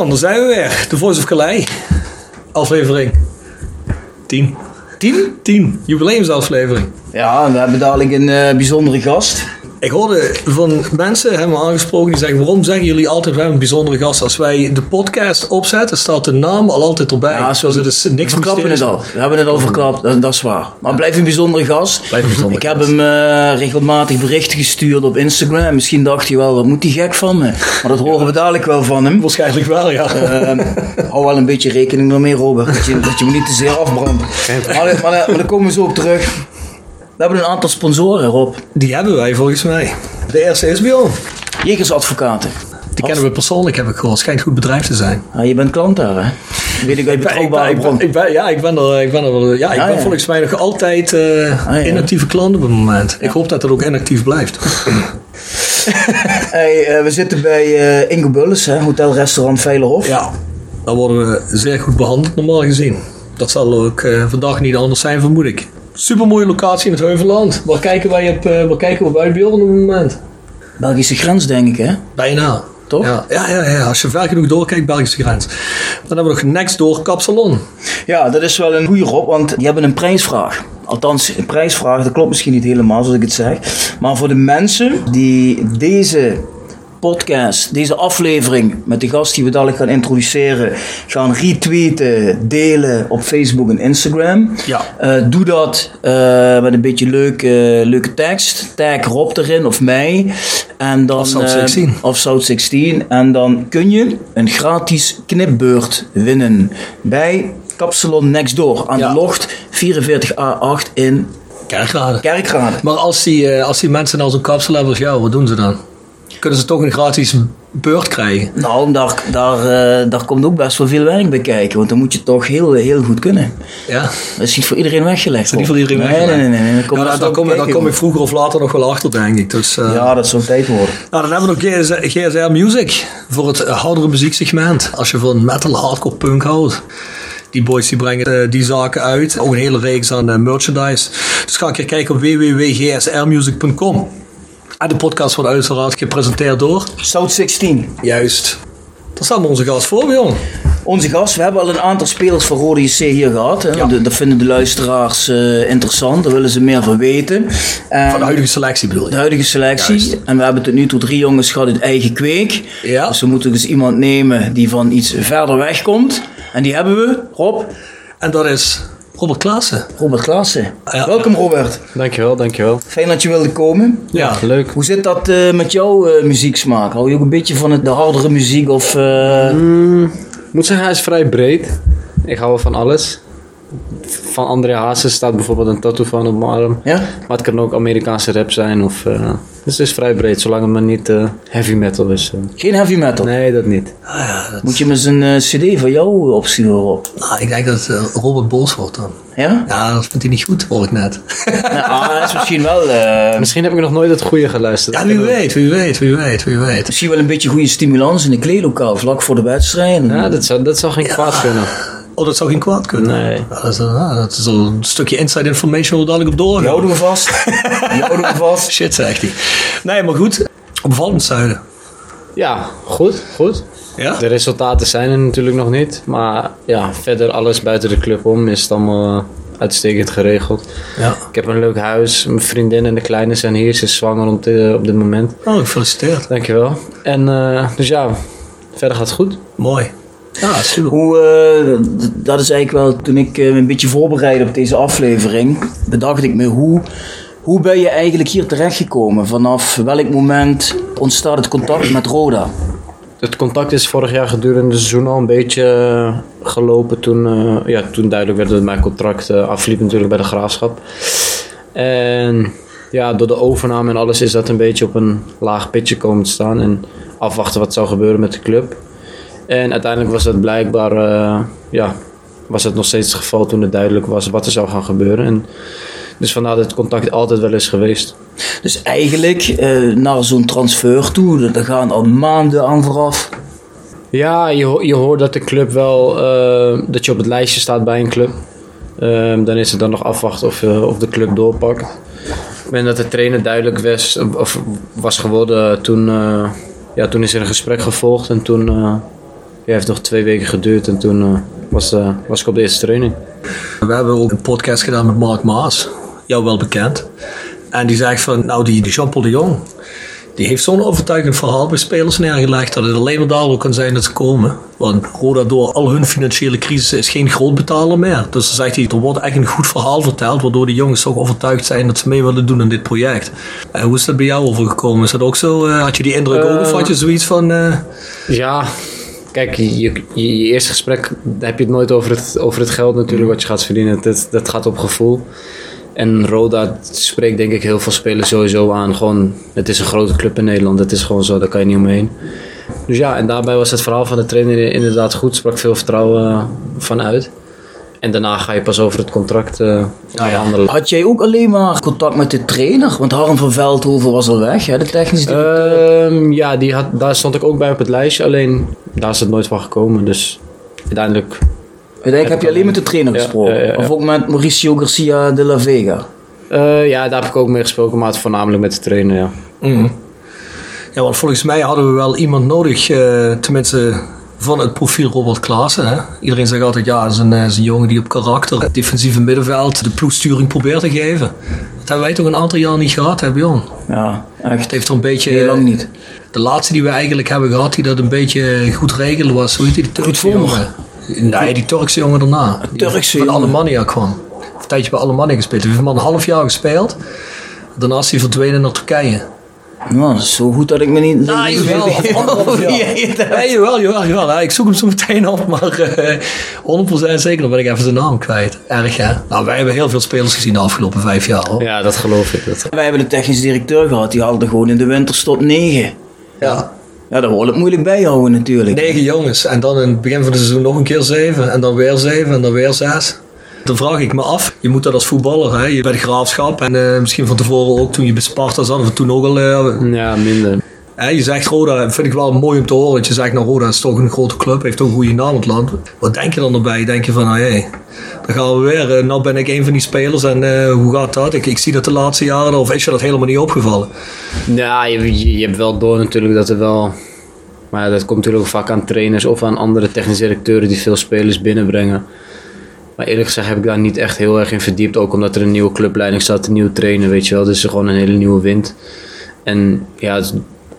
Zo Bjorn, daar zijn we weer. The Voice of Calais. Aflevering 10. 10? 10. Jubileumsaflevering. Ja, en we hebben dadelijk een eh, bijzondere gast. Ik hoorde van mensen, hebben me aangesproken, die zeggen: waarom zeggen jullie altijd we hebben een bijzondere gast? Als wij de podcast opzetten, staat de naam al altijd erbij. Ja, zo, dus het is niks we verklappen het al. We hebben het al verklapt, dat, dat is waar. Maar blijf een bijzondere gast. Blijf een bijzondere Ik heb hem eh, regelmatig berichten gestuurd op Instagram. Misschien dacht hij wel, wat moet die gek van me? Maar dat horen we dadelijk wel van hem. Waarschijnlijk wel, ja. Ehm, hou wel een beetje rekening ermee, Robert. Dat je, dat je me niet te zeer afbrandt. Maar, maar, maar daar komen we zo op terug. We hebben een aantal sponsoren, Rob. Die hebben wij volgens mij. De eerste is Bjorn. Jegersadvocaten. Die kennen we persoonlijk, heb ik gehoord. Schijnt een goed bedrijf te zijn. Ah, je bent klant daar, hè? Weet ik Ik ben, ik ben- bron. ik ben- ja, ik ben er, ik ben er wel- ja, ik Ja, ben ja. volgens mij nog altijd Ah, ja. inactieve klant op het moment. Ik hoop dat het ook inactief blijft. Hey, eh, we zitten bij eh Ingo Bulles, hè? Hotel Restaurant Veilerhof. Ja, dan worden we zeer goed behandeld normaal gezien. Dat zal ook vandaag niet anders zijn, vermoed ik. Super mooie locatie in het Heuvelland. Waar kijken wij op, eh, waar kijken we bij Bjorn op het moment? Belgische grens, denk ik, hè? Bijna. Toch? Ja, ja, ja, ja, als je ver genoeg doorkijkt, Belgische grens. Dan hebben we nog next door Kapsalon. Ja, dat is wel een goede Rob, want die hebben een prijsvraag. Althans, een prijsvraag, dat klopt misschien niet helemaal zoals ik het zeg. Maar voor de mensen die deze podcast, deze aflevering met de gast die we dadelijk gaan introduceren, gaan retweeten, delen op Facebook en Instagram. Ja. Eh, doe dat eh, met een beetje leuke, leuke tekst. Tag Rob erin of mij. En dan, Of South eh, 16. of South 16. En dan kun je een gratis knipbeurt winnen bij Kapsalon Next Door aan Ja. de locht 44A8 in Kerkrade. Kerkrade. Maar als die, eh, als die mensen nou zo'n kapsel hebben als jou, wat doen ze dan? Kunnen ze toch een gratis beurt krijgen? Nou, daar, daar, eh, daar komt ook best wel veel werk bij kijken, want dan moet je toch heel, heel goed kunnen. Ja. Dat is niet voor iedereen weggelegd. is niet voor iedereen nee, weggelegd. Nee, nee, nee. nee. Ja, daar, daar, kom, daar kom ik vroeger of later nog wel achter, denk ik. Dus, eh, Ja, dat zou tijd worden. Nou, dan hebben we nog GSR, GSR Music voor het hardere muzieksegment. Als je van metal, hardcore, punk houdt. Die boys die brengen eh, die zaken uit. Ook een hele reeks aan merchandise. Dus ga een keer kijken op www.gsrmusic.com. En de podcast wordt uiteraard gepresenteerd door... South 16. Juist. Daar staan we onze gast voor, jongen. Onze gast, we hebben al een aantal spelers van Rode JC hier gehad. Hè. Ja. De- Dat vinden de luisteraars eh, interessant, daar willen ze meer van weten. En Van de huidige selectie bedoel de je? huidige selectie. Juist. En we hebben tot nu toe drie jongens gehad uit eigen kweek. Ja. Dus we moeten dus iemand nemen die van iets verder weg komt. En die hebben we, Rob, En dat is Robert Klaassen. Robert Klaassen. Ja. Welkom Robert. Dankjewel, dankjewel. Fijn dat je wilde komen. Ja. Leuk. Hoe zit dat eh, met jouw eh, muzieksmaak? Hou je ook een beetje van het, de hardere muziek of... eh, Ik moet zeggen, hij is vrij breed. Ik hou wel van alles. Van André Hazes staat bijvoorbeeld een tattoo van op mijn arm. Ja? Maar het kan ook Amerikaanse rap zijn. Of, eh, dus het is vrij breed, zolang het maar niet eh, heavy metal is. eh. Geen heavy metal? Nee, dat niet. Ah, ja dat, Moet je me eens een cd van jou opsturen, Rob? nou, ik denk dat Robert boos wordt dan. Ja? Ja, dat vindt hij niet goed, hoor ik net. Ah, dat is misschien wel... eh, Misschien heb ik nog nooit het goede geluisterd. Ja, wie weet, wie weet, wie weet, wie weet. misschien wel een beetje goede stimulans in een kleedlokaal, vlak voor de wedstrijd. Ja, dat zou, dat zou geen kwaad kunnen. Oh, dat zou geen kwaad kunnen. Nee. Dat, is, ah, dat is al een stukje inside information waar we dadelijk op Die doorgaan. houden we vast. Die houden we vast. Shit, zegt hij. Nee, maar goed. Opvallend zuiden. Ja, goed, goed. Ja? De resultaten zijn er natuurlijk nog niet. Maar ja, verder alles buiten de club om is het allemaal eh, uitstekend geregeld. Ja. Ik heb een leuk huis. Mijn vriendin en de kleine zijn hier. Ze is zwanger op, dit- op dit moment. Oh, gefeliciteerd. Dankjewel. En eh, dus ja, verder gaat het goed. Mooi. Ja, super. Hoe, eh, dat is eigenlijk wel, toen ik eh, me een beetje voorbereidde op deze aflevering, bedacht ik me, hoe, hoe ben je eigenlijk hier terechtgekomen? Vanaf welk moment ontstaat het contact met Roda? Het contact is vorig jaar gedurende het seizoen al een beetje eh, gelopen. Toen, eh, ja, toen duidelijk werd dat mijn contract afliep natuurlijk bij de Graafschap. En ja, door de overname en alles is dat een beetje op een laag pitje komen te staan. En afwachten wat zou gebeuren met de club. En uiteindelijk was dat blijkbaar, eh, ja, was het nog steeds het geval toen het duidelijk was wat er zou gaan gebeuren. En dus vandaar dat het contact altijd wel is geweest. Dus eigenlijk eh, naar zo'n transfer toe, daar gaan al maanden aan vooraf. Ja, je, je hoort dat de club wel, eh, dat je op het lijstje staat bij een club. Ehm, dan is het dan nog afwachten of, of de club doorpakt. Ik ben dat de trainer duidelijk was, of was geworden toen, ja, toen is er een gesprek gevolgd en toen, ja, heeft nog twee weken geduurd en toen eh, was, eh, was ik op de eerste training. We hebben ook een podcast gedaan met Mark Maas, jou wel bekend. En die zegt van, nou die, die Jean-Paul de Jong, die heeft zo'n overtuigend verhaal bij spelers neergelegd dat het alleen maar daardoor kan zijn dat ze komen. Want Roda door al hun financiële crisis is geen grootbetaler meer. Dus dan zegt hij, er wordt echt een goed verhaal verteld waardoor die jongens toch overtuigd zijn dat ze mee willen doen aan dit project. En hoe is dat bij jou overgekomen? Is dat ook zo? Eh, had je die indruk ook of had je zoiets van... eh, Ja, kijk, je, je, je eerste gesprek heb je het nooit over het, over het geld natuurlijk wat je gaat verdienen. Dat, dat gaat op gevoel. En Roda spreekt denk ik heel veel spelers sowieso aan. Gewoon, het is een grote club in Nederland. Het is gewoon zo, daar kan je niet omheen. Dus ja, en daarbij was het verhaal van de trainer inderdaad goed. Sprak veel vertrouwen eh, van uit. En daarna ga je pas over het contract eh onderhandelen. Had jij ook alleen maar contact met de trainer? Want Harm van Veldhoven was al weg, hè, de technische directeur. Ehm, ja, die had, daar stond ik ook bij op het lijstje. Alleen daar is het nooit van gekomen. Dus uiteindelijk Uiteindelijk heb je alleen met de trainer Ja, gesproken. ja, ja, ja. Of ook met Mauricio Garcia de la Vega. Eh, ja, daar heb ik ook mee gesproken, maar het voornamelijk met de trainer, ja. Mhm. Ja, want volgens mij hadden we wel iemand nodig, eh, tenminste van het profiel Robert Klaassen. Hè? Iedereen zegt altijd, ja, dat is een, eh, is een jongen die op karakter, het defensieve middenveld, de ploegsturing probeert te geven. Dat hebben wij toch een aantal jaar niet gehad, hè Bjorn? Ja, Het echt. heeft er een beetje... Heel lang niet. De laatste die we eigenlijk hebben gehad, die dat een beetje goed regelen was, hoe heet die, die Turkse jongen? Nee, die Turkse jongen daarna. Die Turkse van jongen. Alemannia kwam. Een tijdje bij Alemannia gespeeld. Hij heeft maar een half jaar gespeeld. Daarna is hij verdwenen naar Turkije. Nou, zo goed dat ik me niet... Ah, jawel. Nee, jawel, jawel, jawel. Ja, Ik zoek hem zo meteen op, maar eh 100% zeker, dan ben ik even zijn naam kwijt. Erg, hè? Nou, wij hebben heel veel spelers gezien de afgelopen vijf jaar, hoor. Ja, dat geloof ik. Dat. Wij hebben een technische directeur gehad, die haalde gewoon in de winterstop 9. Ja. Ja, daar wordt het moeilijk bijhouden natuurlijk. Negen jongens. En dan in het begin van het seizoen nog een keer zeven. En dan weer zeven. En dan weer zes. Dan vraag ik me af, je moet dat als voetballer, hè? je bij de graafschap en eh, misschien van tevoren ook toen je bij Sparta zat, of toen ook al eh, Ja, minder. Hè, je zegt Roda, vind ik wel mooi om te horen. Dat je zegt, nou Roda is toch een grote club, heeft ook een goede naam in het land. Wat denk je dan erbij? Denk je van, nou hé, dan gaan we weer. Eh, nou ben ik een van die spelers en hoe gaat dat? Ik, ik zie dat de laatste jaren, of is je dat helemaal niet opgevallen? Ja, je, je, je hebt wel door natuurlijk dat er wel... Maar dat komt natuurlijk ook vaak aan trainers of aan andere technische directeuren die veel spelers binnenbrengen. Maar eerlijk gezegd heb ik daar niet echt heel erg in verdiept. Ook omdat er een nieuwe clubleiding staat, een nieuwe trainer, weet je wel. Dus gewoon een hele nieuwe wind. En ja,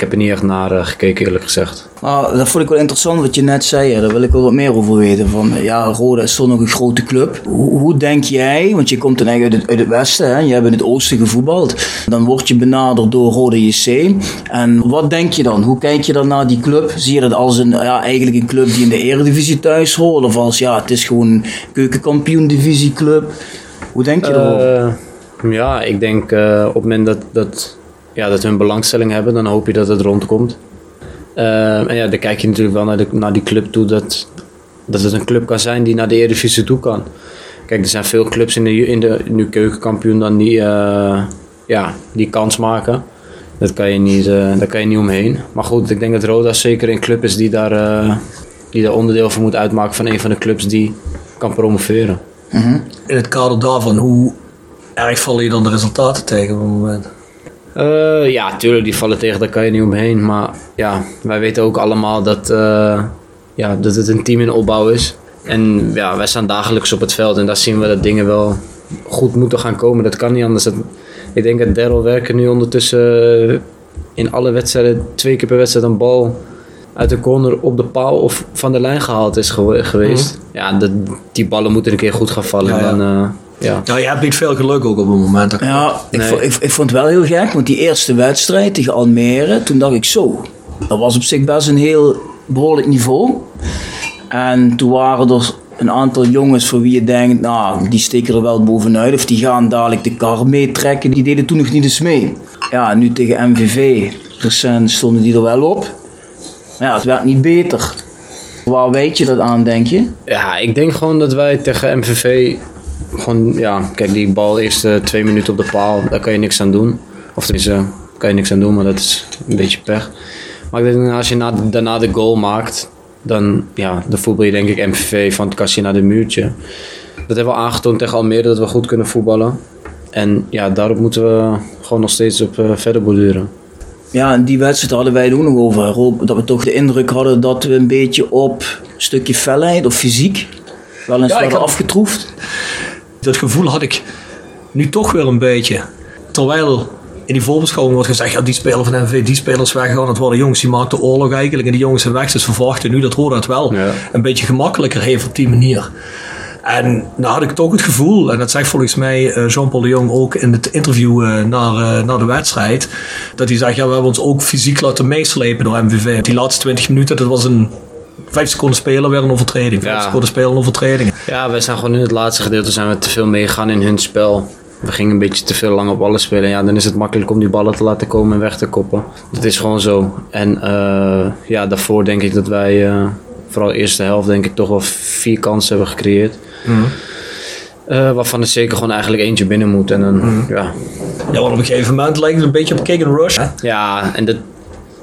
heb er niet echt naar eh, gekeken eerlijk gezegd. Maar dat vond ik wel interessant wat je net zei. hè. Daar wil ik wel wat meer over weten. Van, ja, Roda is toch nog een grote club. Hoe, hoe denk jij, want je komt dan eigenlijk uit het, uit het westen, hè? je hebt in het oosten gevoetbald. Dan word je benaderd door Roda JC. En wat denk je dan? Hoe kijk je dan naar die club? Zie je dat als een, ja, eigenlijk een club die in de eredivisie thuis hoort? Of als, ja, het is gewoon een keukenkampioen divisieclub? Hoe denk je? Eh, ja, ik denk eh, op het moment dat, dat, ja, dat hun belangstelling hebben, dan hoop je dat het rondkomt. Eh, en ja, dan kijk je natuurlijk wel naar, de, naar die club toe dat, dat het een club kan zijn die naar de Eredivisie toe kan. Kijk, er zijn veel clubs in de, in de nu keukenkampioen dan die, eh, ja, die kans maken. Dat kan je niet, eh, daar kan je niet omheen. Maar goed, ik denk dat Roda zeker een club is die daar, eh, die daar onderdeel van moet uitmaken van een van de clubs die kan promoveren. In het kader daarvan, hoe erg vallen je dan de resultaten tegen op het moment? Eh, ja, tuurlijk, die vallen tegen, daar kan je niet omheen. Maar ja, wij weten ook allemaal dat, eh, ja, dat het een team in opbouw is. En ja, wij staan dagelijks op het veld en daar zien we dat dingen wel goed moeten gaan komen. Dat kan niet anders. Dat, ik denk dat Daryl Werker nu ondertussen eh, in alle wedstrijden, twee keer per wedstrijd, een bal uit de corner op de paal of van de lijn gehaald is gewe- geweest. Ja, dat, die ballen moeten een keer goed gaan vallen. Ja, ja. En ja. Ja, je hebt niet veel geluk ook op het moment. Ja, ik, vond, ik, ik vond het wel heel gek, want die eerste wedstrijd tegen Almere, toen dacht ik zo. Dat was op zich best een heel behoorlijk niveau. En toen waren er een aantal jongens voor wie je denkt, nou, die steken er wel bovenuit. Of die gaan dadelijk de kar meetrekken. Die deden toen nog niet eens mee. Ja, nu tegen MVV, recent stonden die er wel op. Maar ja, het werd niet beter. Waar weet je dat aan, denk je? Ja, ik denk gewoon dat wij tegen MVV gewoon, ja, kijk, die bal eerste twee minuten op de paal, daar kan je niks aan doen. Of tenminste, daar kan je niks aan doen, maar dat is een beetje pech. Maar ik denk als je na, daarna de goal maakt, dan, ja, dan voetbal je denk ik MVV van het kastje naar de muurtje. Dat hebben we aangetoond tegen Almere, dat we goed kunnen voetballen. En ja, daarop moeten we gewoon nog steeds op eh, verder borduren. Ja, en die wedstrijd hadden wij het ook nog over. Rob, dat we toch de indruk hadden dat we een beetje op stukje felheid of fysiek wel eens Ja, had- afgetroefd? Dat gevoel had ik nu toch weer een beetje. Terwijl in die voorbeschouwing wordt gezegd, ja, die speler van MV, die spelers weggaan. Het worden jongens die maakten oorlog eigenlijk en die jongens zijn weg. Dus we verwachten nu dat Roda het wel Ja. een beetje gemakkelijker heeft op die manier. En nou had ik toch het gevoel, en dat zegt volgens mij eh, Jean-Paul de Jong ook in het interview eh, naar, eh, naar de wedstrijd, dat hij zegt, ja, we hebben ons ook fysiek laten meeslepen door MVV. Die laatste 20 minuten, dat was een 5 seconden spelen weer een overtreding. 5 Ja. seconden spelen een overtreding. Ja, wij zijn gewoon in het laatste gedeelte zijn we te veel meegegaan in hun spel. We gingen een beetje te veel lange ballen spelen. Ja, dan is het makkelijk om die ballen te laten komen en weg te koppen. Dat is gewoon zo. En eh, ja, daarvoor denk ik dat wij, eh, vooral de eerste helft, denk ik toch wel vier kansen hebben gecreëerd. Eh, waarvan er zeker gewoon eigenlijk eentje binnen moet. En dan, ja, Ja, want op een gegeven moment lijkt het een beetje op kick and rush. hè? ja, en dat,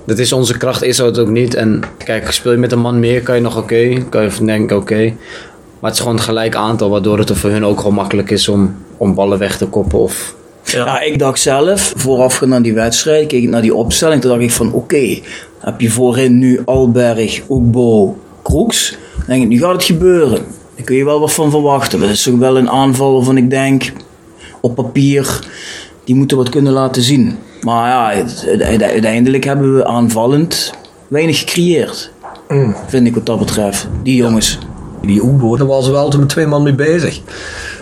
dat is onze kracht, is het ook niet. En kijk, speel je met een man meer, kan je nog oké. kan je denken, oké. Maar het is gewoon een gelijk aantal, waardoor het voor hun ook gewoon makkelijk is om, om ballen weg te koppen. Of, Ja, ik dacht zelf, voorafgaand aan die wedstrijd, keek ik naar die opstelling. Toen dacht ik van, oké, heb je voorin nu Alberg, Oekbo, Kroeks. Dan denk ik, nu gaat het gebeuren. Daar kun je wel wat van verwachten. Dat is toch wel een aanval waarvan ik denk, op papier, die moeten wat kunnen laten zien. Maar ja, uiteindelijk hebben we aanvallend weinig gecreëerd. Vind ik wat dat betreft. Die jongens. Die Oebo, daar waren ze wel altijd met twee man mee bezig.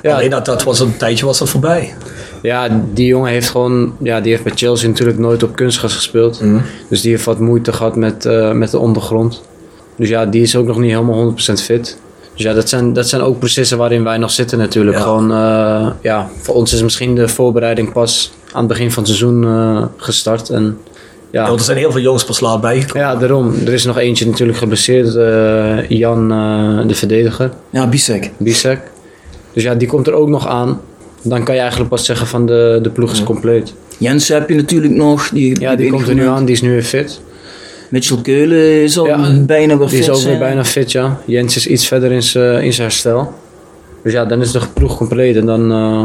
Ja. Alleen dat, dat was een tijdje was dat voorbij. ja, die jongen heeft gewoon, ja, die heeft bij Chelsea natuurlijk nooit op kunstgras gespeeld. Dus die heeft wat moeite gehad met, eh, met de ondergrond. Dus ja, die is ook nog niet helemaal 100% fit. Dus ja, dat zijn, dat zijn ook processen waarin wij nog zitten natuurlijk. Ja. Gewoon, eh, ja, voor ons is misschien de voorbereiding pas aan het begin van het seizoen eh, gestart. En Ja, ja, want er zijn heel veel jongens pas laat bijgekomen. ja, daarom. Er is nog eentje natuurlijk geblesseerd. eh, Jan, eh, de verdediger, Ja, Bisek. Bisek. Dus ja, die komt er ook nog aan. Dan kan je eigenlijk pas zeggen van de, de ploeg is compleet. Jens heb je natuurlijk nog. Die, Ja, die komt er nu aan. Die is nu weer fit. Mitchell Keulen is al Ja, bijna weer Die is fit ook weer bijna fit, ja. Jens is iets verder in zijn in zijn herstel. Dus ja, dan is de ploeg compleet. En dan... eh,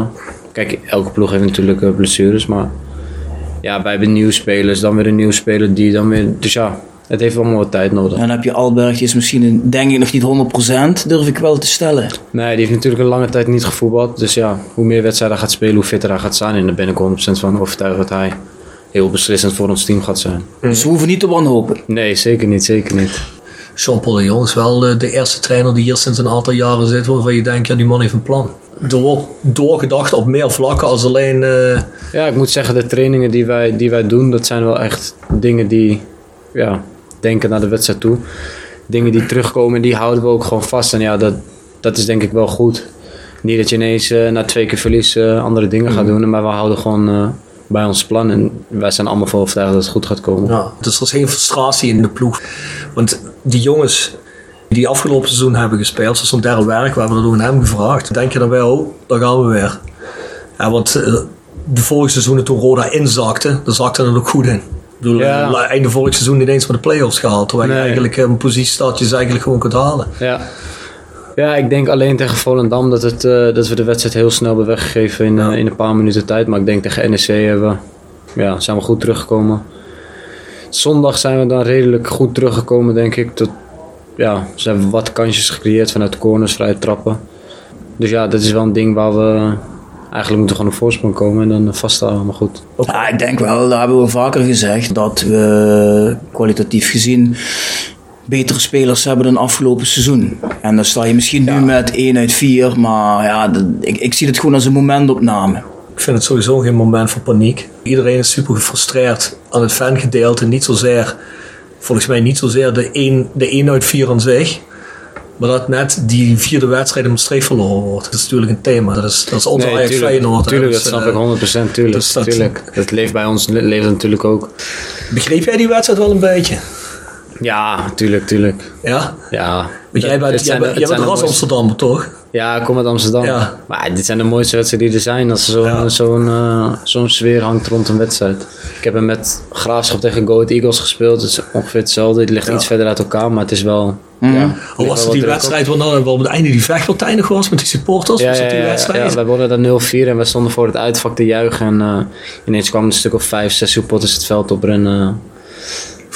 kijk, elke ploeg heeft natuurlijk eh, blessures, maar... Ja, wij hebben nieuwe spelers, dan weer een nieuwe speler die dan weer... Dus ja, het heeft allemaal wat tijd nodig. Dan heb je Alberg, die is misschien een- denk ik nog niet 100%, durf ik wel te stellen. Nee, die heeft natuurlijk een lange tijd niet gevoetbald. Dus ja, hoe meer wedstrijden hij gaat spelen, hoe fitter hij gaat zijn. En daar ben ik 100% van overtuigd dat hij heel beslissend voor ons team gaat zijn. Dus we hoeven niet te wanhopen. Nee, zeker niet, zeker niet. Jean-Paul de Jong is wel eh, de eerste trainer die hier sinds een aantal jaren zit waarvan je denkt, ja die man heeft een plan. Er wordt doorgedacht op meer vlakken als alleen... eh, Ja, ik moet zeggen, de trainingen die wij, die wij doen, dat zijn wel echt dingen die ja, denken naar de wedstrijd toe. Dingen die terugkomen, die houden we ook gewoon vast. En ja, dat, dat is denk ik wel goed. Niet dat je ineens eh, na twee keer verlies andere dingen gaat doen, maar we houden gewoon eh, bij ons plan. En wij zijn allemaal voor overtuigd dat het goed gaat komen. Ja, dus er is geen frustratie in de ploeg. Want die jongens die afgelopen seizoen hebben gespeeld, zoals derde werk, we hebben dat ook aan hem gevraagd. Denk je dan wel, oh, daar gaan we weer. Ja, want eh, de vorige seizoenen toen Roda inzakte, daar zakte het ook goed in. Ik bedoel, Ja. eh, einde vorig seizoen niet eens voor de play-offs gehaald. Terwijl je Nee. eigenlijk eh, een positie staat je ze eigenlijk gewoon kunt halen. Ja. Ja, ik denk alleen tegen Volendam dat, het, eh, dat we de wedstrijd heel snel hebben weggegeven in, eh, in een paar minuten tijd. Maar ik denk tegen NEC hebben, we- ja, zijn we goed teruggekomen. Zondag zijn we dan redelijk goed teruggekomen, denk ik. Tot, ja, ze hebben wat kansjes gecreëerd vanuit corners, vrije trappen. Dus ja, dat is wel een ding waar we eigenlijk moeten gewoon op voorsprong komen en dan vasthouden. Maar goed. Ja, ik denk wel, dat hebben we vaker gezegd, dat we kwalitatief gezien betere spelers hebben dan afgelopen seizoen. En dan sta je misschien nu met 1 uit 4, maar ja, dat- ik, ik zie het gewoon als een momentopname. Ik vind het sowieso geen moment voor paniek. Iedereen is super gefrustreerd aan het fangedeelte. Niet zozeer, volgens mij niet zozeer de 1 de één uit 4 aan zich. Maar dat net die vierde wedstrijd om streep verloren wordt. Dat is natuurlijk een thema. Dat is, dat is onze Ajax tuurlijk, Feyenoord. tuurlijk, Dus, dat snap eh, ik 100%. Tuurlijk, dus dat- tuurlijk. Dat leeft bij ons leeft natuurlijk ook. Begreep jij die wedstrijd wel een beetje? Ja, tuurlijk, tuurlijk. Ja? Ja. Want jij bent, jij zijn- bent, jij bent ras Amsterdammer, toch? Ja, ik kom uit Amsterdam. Ja. Maar dit zijn de mooiste wedstrijden die er zijn. Als er zo'n Ja. zo'n eh, zo'n sfeer hangt rond een wedstrijd. Ik heb hem met Graafschap tegen Go Ahead Eagles gespeeld. Het is ongeveer hetzelfde. Het ligt Ja. iets verder uit elkaar, maar het is wel... Mhm. Ja, Hoe was het die wedstrijd waar nou wel op het einde die vechtpartij nog was met die supporters? Ja, was ja, dat die wedstrijd? ja, wij wonnen dan 0-4 en we stonden voor het uitvak te juichen. En eh, ineens kwamen een stuk of vijf, zes supporters het veld op en...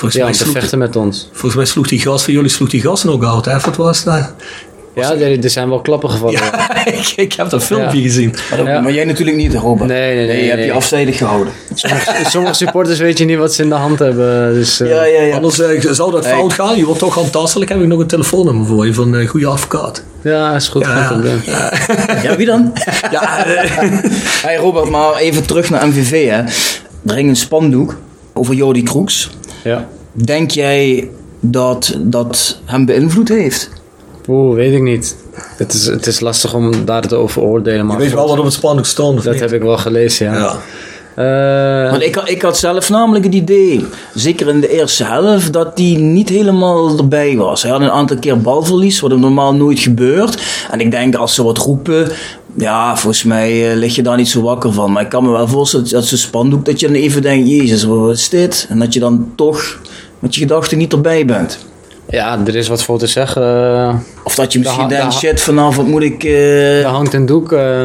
eh, Volgens, Ja, mij om te sloeg, vechten met ons. volgens mij sloeg die gast van jullie sloeg die gasten ook uit, hè? Wat was dat? Ja, er, zijn wel klappen gevallen. Ja, ik, ik heb dat filmpje Ja. gezien. Maar, dat- Ja. maar jij natuurlijk niet, Robert. Nee, nee, nee, je hebt nee. je afzijdig gehouden. Sommige, sommige supporters weet je niet wat ze in de hand hebben. Dus, eh, Ja, ja, ja. Anders eh, zou dat Hey. fout gaan. Je wordt toch handtastelijk. Heb ik nog een telefoonnummer voor je van een goede advocaat. ja, is goed. Ja. geen probleem. Ja, wie dan? Ja, eh, Hey Robert, maar even terug naar MVV. Hè. Er hing een spandoek over Jordi Kroeks. Ja. Denk jij dat dat hem beïnvloed heeft? Oeh, weet ik niet. Het is, het is lastig om daar te over oordelen. Maar je weet wel wat op het spandoek stond. dat niet? heb ik wel gelezen, ja. Ja. Eh, Want ik, had- ik had zelf namelijk het idee, zeker in de eerste helft, dat hij niet helemaal erbij was. Hij had een aantal keer balverlies, wat hem normaal nooit gebeurt. En ik denk als ze wat roepen, ja, volgens mij eh, lig je daar niet zo wakker van. Maar ik kan me wel voorstellen dat zo'n spandoek, dat je dan even denkt, jezus, wat is dit? En dat je dan toch met je gedachten niet erbij bent. ja, er is wat voor te zeggen. Of dat je misschien denkt, shit, vanavond moet ik... eh, Er hangt een doek eh,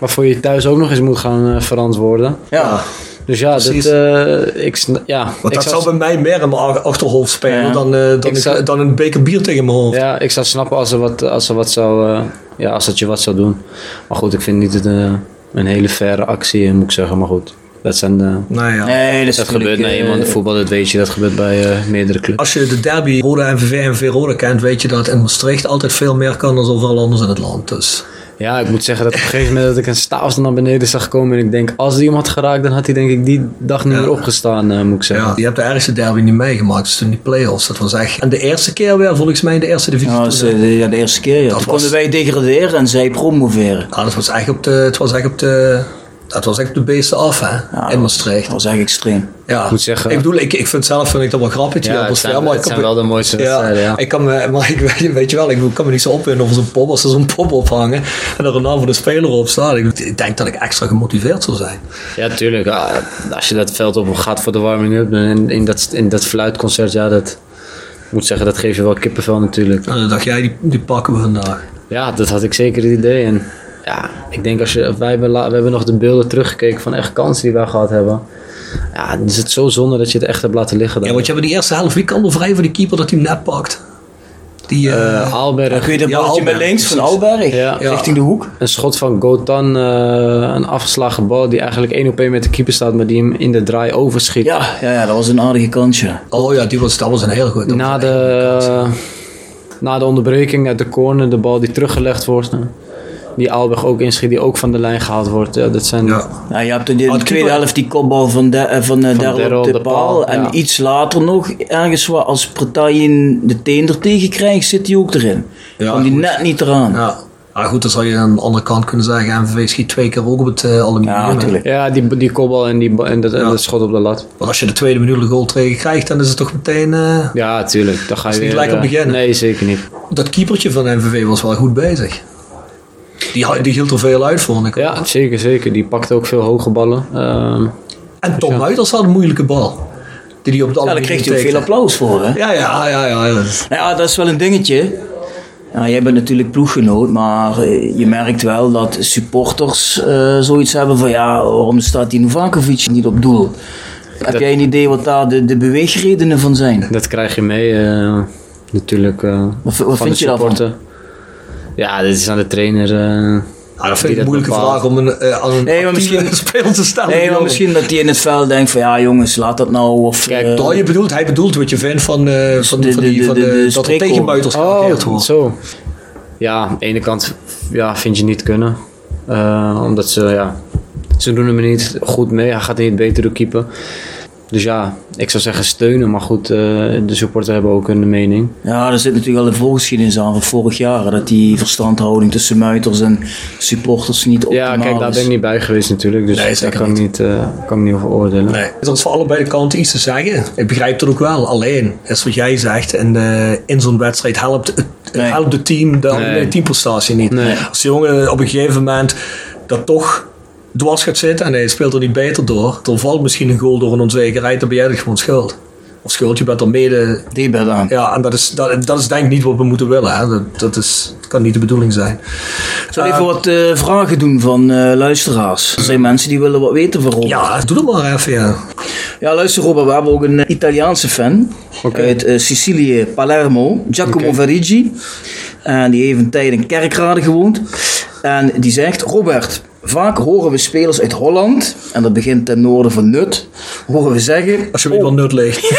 waarvoor je thuis ook nog eens moet gaan eh, verantwoorden. ja. Dus ja, Precies. dit, eh, ik, ja, Want ik dat zou, bij mij meer in mijn ach- achterhoofd spelen Ja. dan, eh, dan, Ik ik- zou- dan een beker bier tegen mijn hoofd. ja, ik zou snappen als er wat, als er wat zou, eh, ja, als het je wat zou doen. Maar goed, ik vind niet het, een hele faire actie, moet ik zeggen. Maar goed, dat zijn Nou ja. Nee, dat, gebeurt man. eh, De voetbal, dat weet je, dat gebeurt bij eh, meerdere clubs. Als je de derby Rode MVV en Rode kent, weet je dat in Maastricht altijd veel meer kan dan overal anders in het land. Dus Ja, ik moet zeggen dat op een gegeven moment dat ik een staafs naar beneden zag komen en ik denk, als die hem had geraakt, dan had hij denk ik die dag niet Ja. meer opgestaan, eh, moet ik zeggen. ja, je hebt de ergste derby niet meegemaakt, dus toen die play-offs. Dat was echt. En de eerste keer weer, volgens mij, in de eerste divisie. Ja, eh, de, ja, de eerste keer. Ja. Dat Toen was- konden wij degraderen en zij promoveren. Ja, dat was echt op de, het was echt op de, dat was echt de beesten af, hè, Ja, in Maastricht. Dat was echt extreem. Ja, Ik moet zeggen- ik bedoel, ik, ik vind zelf vind ik dat wel grappig. Ja, het atmosfeer, zijn, maar het ik zijn kan wel de mooiste Ja, wedstrijden, ja. ik kan me, maar ik weet, weet je wel, ik kan me niet zo opwinden over zo'n pop als er zo'n pop ophangen en er een naam van de speler op staat. Ik, ik denk dat ik extra gemotiveerd zou zijn. Ja, tuurlijk. Ja, als je dat veld op gaat voor de warming-up en in dat, in dat fluitconcert, ja, dat... Ik moet zeggen, dat geeft je wel kippenvel natuurlijk. En dan dacht jij, die, die pakken we vandaag. Ja, dat had ik zeker het idee. En ja, ik denk als je... Wij hebben, we hebben nog de beelden teruggekeken van echt kansen die wij gehad hebben. Ja, dan is het zo zonde dat je het echt hebt laten liggen. Ja, daar. want je hebt die eerste helft, wie kan er vrij voor die keeper dat hij hem net pakt? Die, eh, Eh, Aalberg, Kun je dat Ja, balletje met Alberg, links van. Alberg Ja. richting de hoek? een schot van Gotan, eh, een afgeslagen bal die eigenlijk één op één met de keeper staat, maar die hem in de draai overschiet. Ja, ja, ja, dat was een aardige kansje. oh ja, die was, dat was een heel goed. Na de, na de onderbreking uit de corner, de bal die teruggelegd wordt. Die Alberg ook inschiet, die ook van de lijn gehaald wordt. Ja, dat zijn, Ja. Ja, je hebt in de, de Maar tweede helft die kopbal van, de, eh, van, uh, Derrel op de, de paal. paal, En ja. iets later nog, ergens waar als Partij de teen er tegen krijgt, zit hij ook erin. Ja, Kwam die net niet eraan. Ja, Ja. Maar goed, dan zou je aan de andere kant kunnen zeggen, MVV schiet twee keer ook op het eh aluminium. hè. natuurlijk. ja die, die kopbal en, die, en, dat, en Ja. dat schot op de lat. Want als je de tweede minuut een goal tegen krijgt, dan is het toch meteen... eh, Ja, tuurlijk. Dan ga je Is niet weer, gelijk op eh, beginnen. Nee, zeker niet. dat keepertje van MVV was wel goed bezig. Die, hield er veel uit, vond ik. Ja, zeker, zeker. Die pakte ook veel hoge ballen. Ehm, En Tom Ja. Muiters had een moeilijke bal. Die die op het daar aluminium kreeg hij ook veel applaus voor. Hè? Ja, ja, ja, ja. ja. Nou ja, dat is wel een dingetje. Ja, jij bent natuurlijk ploeggenoot, maar eh, je merkt wel dat supporters eh, zoiets hebben van ja, waarom staat die Novakovic niet op doel? Heb Dat- jij een idee wat daar de, de beweegredenen van zijn? dat krijg je mee, eh, natuurlijk. eh, Wat, wat van vind de je daarvan? Ja, dit is aan de trainer. eh, Ja, dat vind Die ik een dat moeilijke bepaalt. vraag om een, eh, aan een Nee, maar misschien- speler te stellen. Nee, maar misschien dat hij in het veld denkt van ja jongens, laat dat nou. Of, Kijk, eh, je bedoelt, hij bedoelt wat je vindt van, eh, van, de- van de- die, de- van de- de, de dat er tegenbuiters Oh, wordt. zo. Ja, aan de ene kant ja, vind je niet kunnen. Eh, omdat ze, ja, ze doen hem niet goed mee. Hij gaat niet beter door keeper. Dus ja, ik zou zeggen steunen. Maar goed, eh, de supporters hebben ook een mening. Ja, er zit natuurlijk al een voorgeschiedenis aan van vorig jaar. Dat die verstandhouding tussen muiters en supporters niet optimaal Ja, kijk, daar is. ben ik niet bij geweest natuurlijk. Dus Nee, daar zeker kan ik niet, eh, kan ik niet over oordelen. Nee. Er is voor allebei de kanten iets te zeggen. Ik begrijp dat ook wel. Alleen, is wat jij zegt. En eh, in zo'n wedstrijd helpt het, Nee. helpt het team, de Nee. teamprestatie niet. Nee. Als de jongen op een gegeven moment dat toch dwars gaat zitten en hij speelt er niet beter door, dan valt misschien een goal door een onzekerheid, dan ben jij er gewoon schuld. Of schuld, je bent er mede. Die bed aan. Ja, en dat is, dat, dat is denk ik niet wat we moeten willen. Hè. Dat, dat, is, dat kan niet de bedoeling zijn. Ik zal even wat eh, vragen doen van eh, luisteraars. Er zijn mensen die willen wat weten van Robert. Ja, doe dat maar even. Ja. Ja, luister Robert, we hebben ook een eh, Italiaanse fan uit eh, Sicilië, Palermo, Giacomo Oké. Verigi. En die heeft een tijd in Kerkrade gewoond. En die zegt, Robert, vaak horen we spelers uit Holland, en dat begint ten noorden van Nut, horen we zeggen... Als je weet wel nut ligt.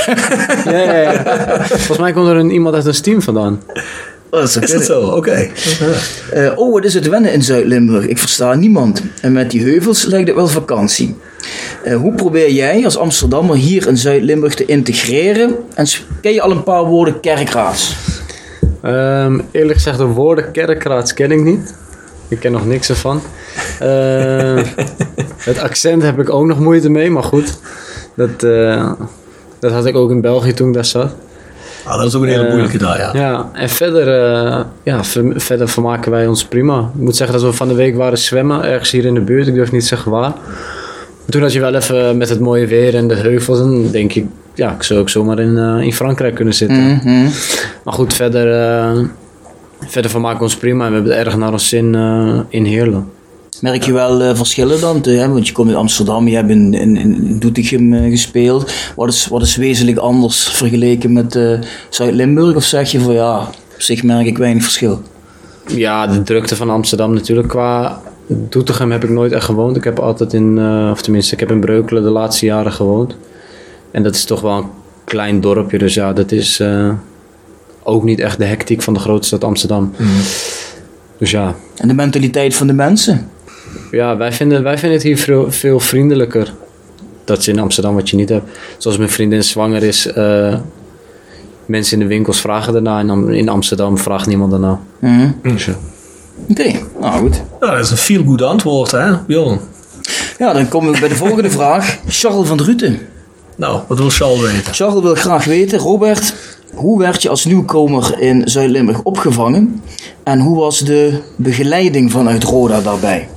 Ja, ja, ja. Volgens mij komt er een, iemand uit een team vandaan. Oh, dat Is dat zo? Oké. Eh, oh, wat is het wennen in Zuid-Limburg? Ik versta niemand. En met die heuvels lijkt het wel vakantie. Eh, hoe probeer jij als Amsterdammer hier in Zuid-Limburg te integreren? En ken je al een paar woorden kerkraads? Ehm, eerlijk gezegd, de woorden kerkraads ken ik niet. Ik ken nog niks ervan. Ehm, het accent heb ik ook nog moeite mee, maar goed. Dat, eh, dat had ik ook in België toen ik daar zat. Ah, dat is ook een hele Eh, moeilijke daar, ja. Ja, en verder, eh, ja, ver- verder vermaken wij ons prima. Ik moet zeggen dat we van de week waren zwemmen, ergens hier in de buurt. Ik durf niet te zeggen waar. Toen had je wel even met het mooie weer en de heuvels, dan denk ik, ja, ik zou ook zomaar in, eh, in Frankrijk kunnen zitten. Mhm. Maar goed, verder, eh, verder vermaken we ons prima en we hebben het erg naar ons zin eh, in Heerlen. Merk je wel eh, verschillen dan? Te- hè? Want je komt in Amsterdam, je hebt in, in, in Doetinchem eh, gespeeld. Wat is, wat is wezenlijk anders vergeleken met eh, Zuid-Limburg? Of zeg je van ja, op zich merk ik weinig verschil? Ja, de drukte van Amsterdam natuurlijk. Qua Doetinchem heb ik nooit echt gewoond. Ik heb altijd in, of tenminste, ik heb in Breukelen de laatste jaren gewoond. En dat is toch wel een klein dorpje, dus ja, dat is ook niet echt de hectiek van de grote stad Amsterdam. Dus ja, En de mentaliteit van de mensen? Ja wij, vinden, wij vinden het hier veel, veel vriendelijker. Dat is in Amsterdam wat je niet hebt. Zoals mijn vriendin zwanger is, eh, mensen in de winkels vragen daarna. En dan in Amsterdam vraagt niemand daarna. Mhm. Dus ja. Oké, nou goed. Dat is een feel good antwoord, hè, Bjorn? Ja, dan komen we bij de volgende vraag. Charles van Druten. Nou, wat wil Charles weten? Charles wil graag weten, Robert, hoe werd je als nieuwkomer in Zuid-Limburg opgevangen? En hoe was de begeleiding vanuit Roda daarbij?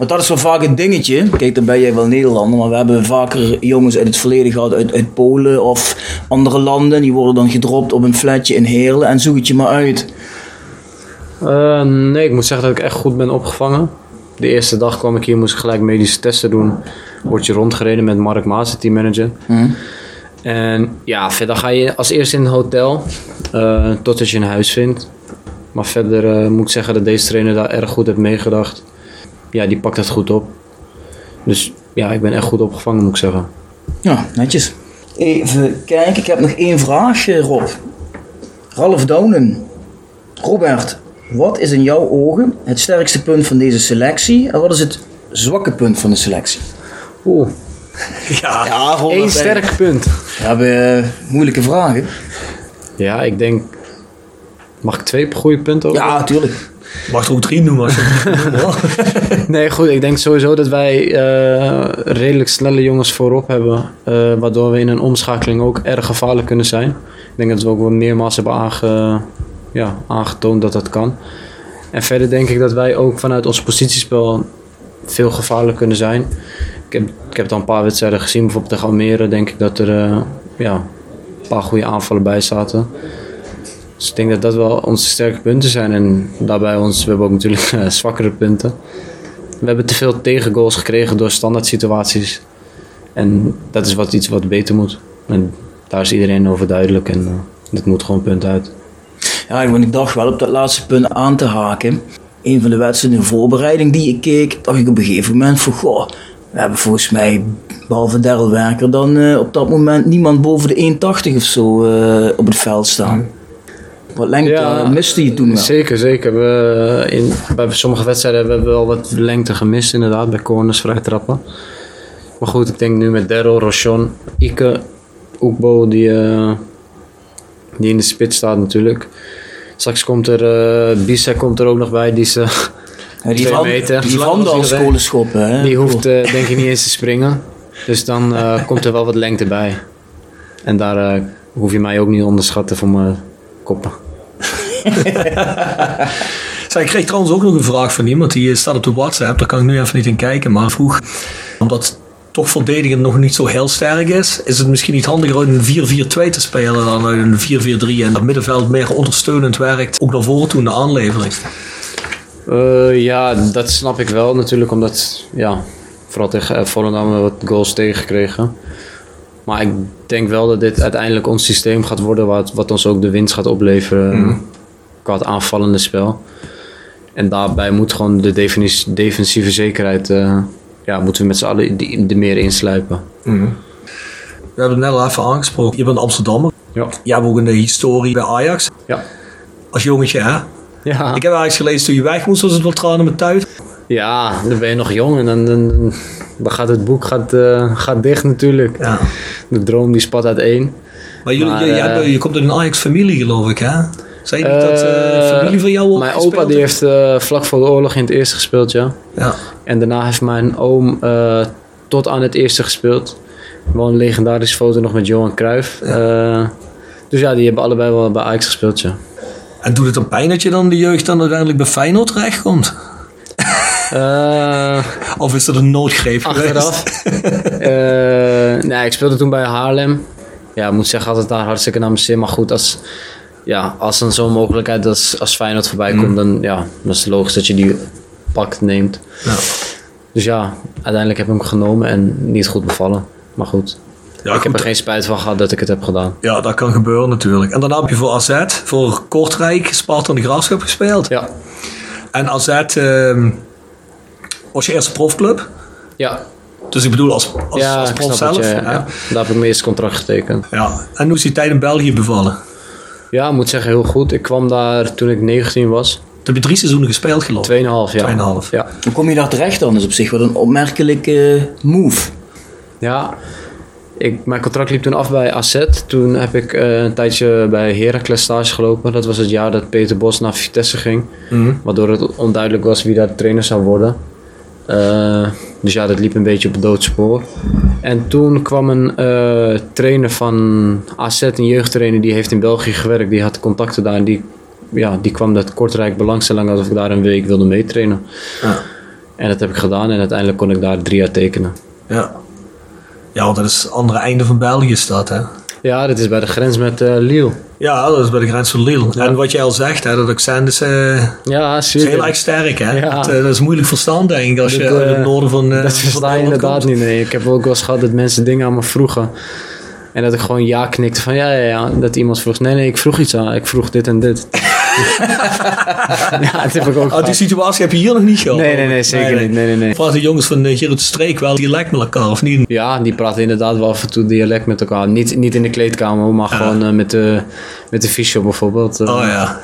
Want dat is wel vaak een dingetje. Kijk, dan ben jij wel Nederlander, maar we hebben vaker jongens uit het verleden gehad, uit, uit Polen of andere landen. Die worden dan gedropt op een flatje in Heerlen en zoek het je maar uit. Eh, nee, ik moet zeggen dat ik echt goed ben opgevangen. De eerste dag kwam ik hier, moest ik gelijk medische testen doen. Word je rondgereden met Mark Maas, de teammanager. Hm? En ja, verder ga je als eerste in een hotel, eh, totdat je een huis vindt. Maar verder eh, moet ik zeggen dat deze trainer daar erg goed heeft meegedacht. Ja, die pakt het goed op. Dus ja, ik ben echt goed opgevangen, moet ik zeggen. Ja, netjes. Even kijken, ik heb nog één vraag, eh, Rob. Ralf Dounen. Robert, wat is in jouw ogen het sterkste punt van deze selectie en wat is het zwakke punt van de selectie? Oeh, Ja, Ja, Robert. één sterk punt. We hebben eh, moeilijke vragen. Ja, ik denk... Mag ik twee goede punten ook? Ja, natuurlijk. Mag er ook drie noemen als je. Nee, goed. Ik denk sowieso dat wij eh, redelijk snelle jongens voorop hebben. eh, waardoor we in een omschakeling ook erg gevaarlijk kunnen zijn. Ik denk dat we ook wel meermaals hebben aange, ja, aangetoond dat dat kan. En verder denk ik dat wij ook vanuit ons positiespel veel gevaarlijk kunnen zijn. Ik heb, ik heb al een paar wedstrijden gezien. Bijvoorbeeld tegen Almere denk ik dat er eh, ja, een paar goede aanvallen bij zaten. Dus ik denk dat dat wel onze sterke punten zijn. En daarbij ons, we hebben ook natuurlijk eh, zwakkere punten. We hebben te veel tegengoals gekregen door standaard situaties. En dat is wat, iets wat beter moet. En daar is iedereen over duidelijk. En eh dit moet gewoon punt uit. Ja, want ik dacht wel op dat laatste punt aan te haken. Een van de wedstrijden in voorbereiding die ik keek, dacht ik op een gegeven moment van goh, we hebben volgens mij, behalve Daryl Werker, dan eh, op dat moment niemand boven de 1,80 of zo eh, op het veld staan. Wat lengte Ja, miste je toen wel. Zeker, zeker. We, eh, in, bij sommige wedstrijden hebben we wel wat lengte gemist, inderdaad, bij corners, vrij trappen. Maar goed, ik denk nu met Daryl, Rochon, Ike, Oekbo, die, eh, die in de spits staat natuurlijk. Straks komt er, eh Bisa komt er ook nog bij, die, ze, Ja, die twee van, meter. die van als kolenschoppen. Hè? die hoeft denk ik niet eens te springen. Dus dan komt er wel wat lengte bij. En daar hoef je mij ook niet onderschatten voor mijn koppen. Zij, ik kreeg trouwens ook nog een vraag van iemand die staat op de WhatsApp. Daar kan ik nu even niet in kijken. Maar vroeg, omdat toch verdedigen nog niet zo heel sterk is, is het misschien niet handiger uit een 4-4-2 te spelen dan uit een 4-4-3 en dat middenveld meer ondersteunend werkt, ook naar voren toe in de aanlevering. Eh, ja, dat snap ik wel natuurlijk, omdat ja, vooral tegen uh, Volendam wat goals tegengekregen. Maar ik denk wel dat dit uiteindelijk ons systeem gaat worden wat, wat ons ook de winst gaat opleveren Mhm. qua het aanvallende spel. En daarbij moet gewoon de defensieve zekerheid, eh, ja, moeten we met z'n allen er meer insluipen. We hebben het net al even aangesproken. Je bent Amsterdammer. Ja. Je hebt ook een historie bij Ajax. Ja. Als jongetje, hè? Ja. Ik heb Ajax gelezen toen je weg moest, was het wel tranen met thuis. ja, dan ben je nog jong en dan, dan, dan gaat het boek gaat, eh, gaat dicht natuurlijk. Ja. De droom die spat uiteen. Maar, jullie, Maar, je, je, eh, je komt uit een Ajax-familie, geloof ik, hè? Zei je niet dat eh, familie van jou Mijn opa die heeft vlak voor de oorlog in het eerste gespeeld, ja. Ja. En daarna heeft mijn oom tot aan het eerste gespeeld. Wel een legendarische foto nog met Johan Cruijff. Eh, dus ja, die hebben allebei wel bij Ajax gespeeld, ja. En doet het dan pijn dat je dan de jeugd dan uiteindelijk bij Feyenoord terechtkomt? Eh, Of is dat een noodgreep achteraf. Eh, nee, ik speelde toen bij Haarlem. Ja, ik moet zeggen, had het daar hartstikke naar mijn zin. Maar goed, als, ja, als dan zo'n mogelijkheid als, als Feyenoord voorbij komt, dan, ja, dan is het logisch dat je die pakt, neemt. Ja. Dus ja, uiteindelijk heb ik hem genomen en niet goed bevallen. Maar goed, Ja, ik heb er geen spijt van gehad dat ik het heb gedaan. ja, dat kan gebeuren natuurlijk. En daarna heb je voor AZ, voor Kortrijk, Sparta en de Graafschap gespeeld. Ja, En AZ ehm, was je eerste profclub. ja, Dus ik bedoel als, als, ja als ik prof zelf. het. Ja, ja. Daar heb ik mijn eerste contract getekend. Ja. En hoe is die tijd in België bevallen? Ja, ik moet zeggen, heel goed. Ik kwam daar toen ik 19 was. Toen heb je drie seizoenen gespeeld, geloof ik. Tweeënhalf jaar. Tweeënhalf. Ja. Hoe kom je daar terecht dan? Dat is op zich wel een opmerkelijke move. Ja, ik, mijn contract liep toen af bij AZ. Toen heb ik eh, een tijdje bij Heracles stage gelopen. Dat was het jaar dat Peter Bos naar Vitesse ging. Mhm. Waardoor het onduidelijk was wie daar de trainer zou worden. Eh, dus ja, dat liep een beetje op het doodspoor. En toen kwam een eh, trainer van AZ, een jeugdtrainer, die heeft in België gewerkt. Die had contacten daar en die, ja, die kwam dat Kortrijk belangstelling alsof ik daar een week wilde meetrainen. Ja. En dat heb ik gedaan en uiteindelijk kon ik daar drie jaar tekenen. Ja. Ja, want dat is het andere einde van België staat, hè? Ja, dat is bij de grens met eh Lille. Ja, dat is bij de grens van Lille. En wat jij al zegt, hè, dat accent is, eh, Ja, is heel erg sterk, hè? Ja. Dat, eh, dat is moeilijk verstaan, denk ik, als je uit het noorden van dat versta je inderdaad komt. niet. Nee. Ik heb ook wel eens gehad dat mensen dingen aan me vroegen. En dat ik gewoon ja knikte van ja, ja, ja. Dat iemand vroeg, nee, nee, ik vroeg iets aan. Ik vroeg dit en dit. ja, dat heb ik ook Oh, die situatie heb je hier nog niet gehad? Nee, nee, nee, zeker niet. Nee, nee, nee. De jongens van eh, de streek wel dialect met elkaar, of niet? Ja, die praten inderdaad wel af en toe dialect met elkaar. Niet, niet in de kleedkamer, maar gewoon eh, met de, met de fysio bijvoorbeeld. eh. Oh ja,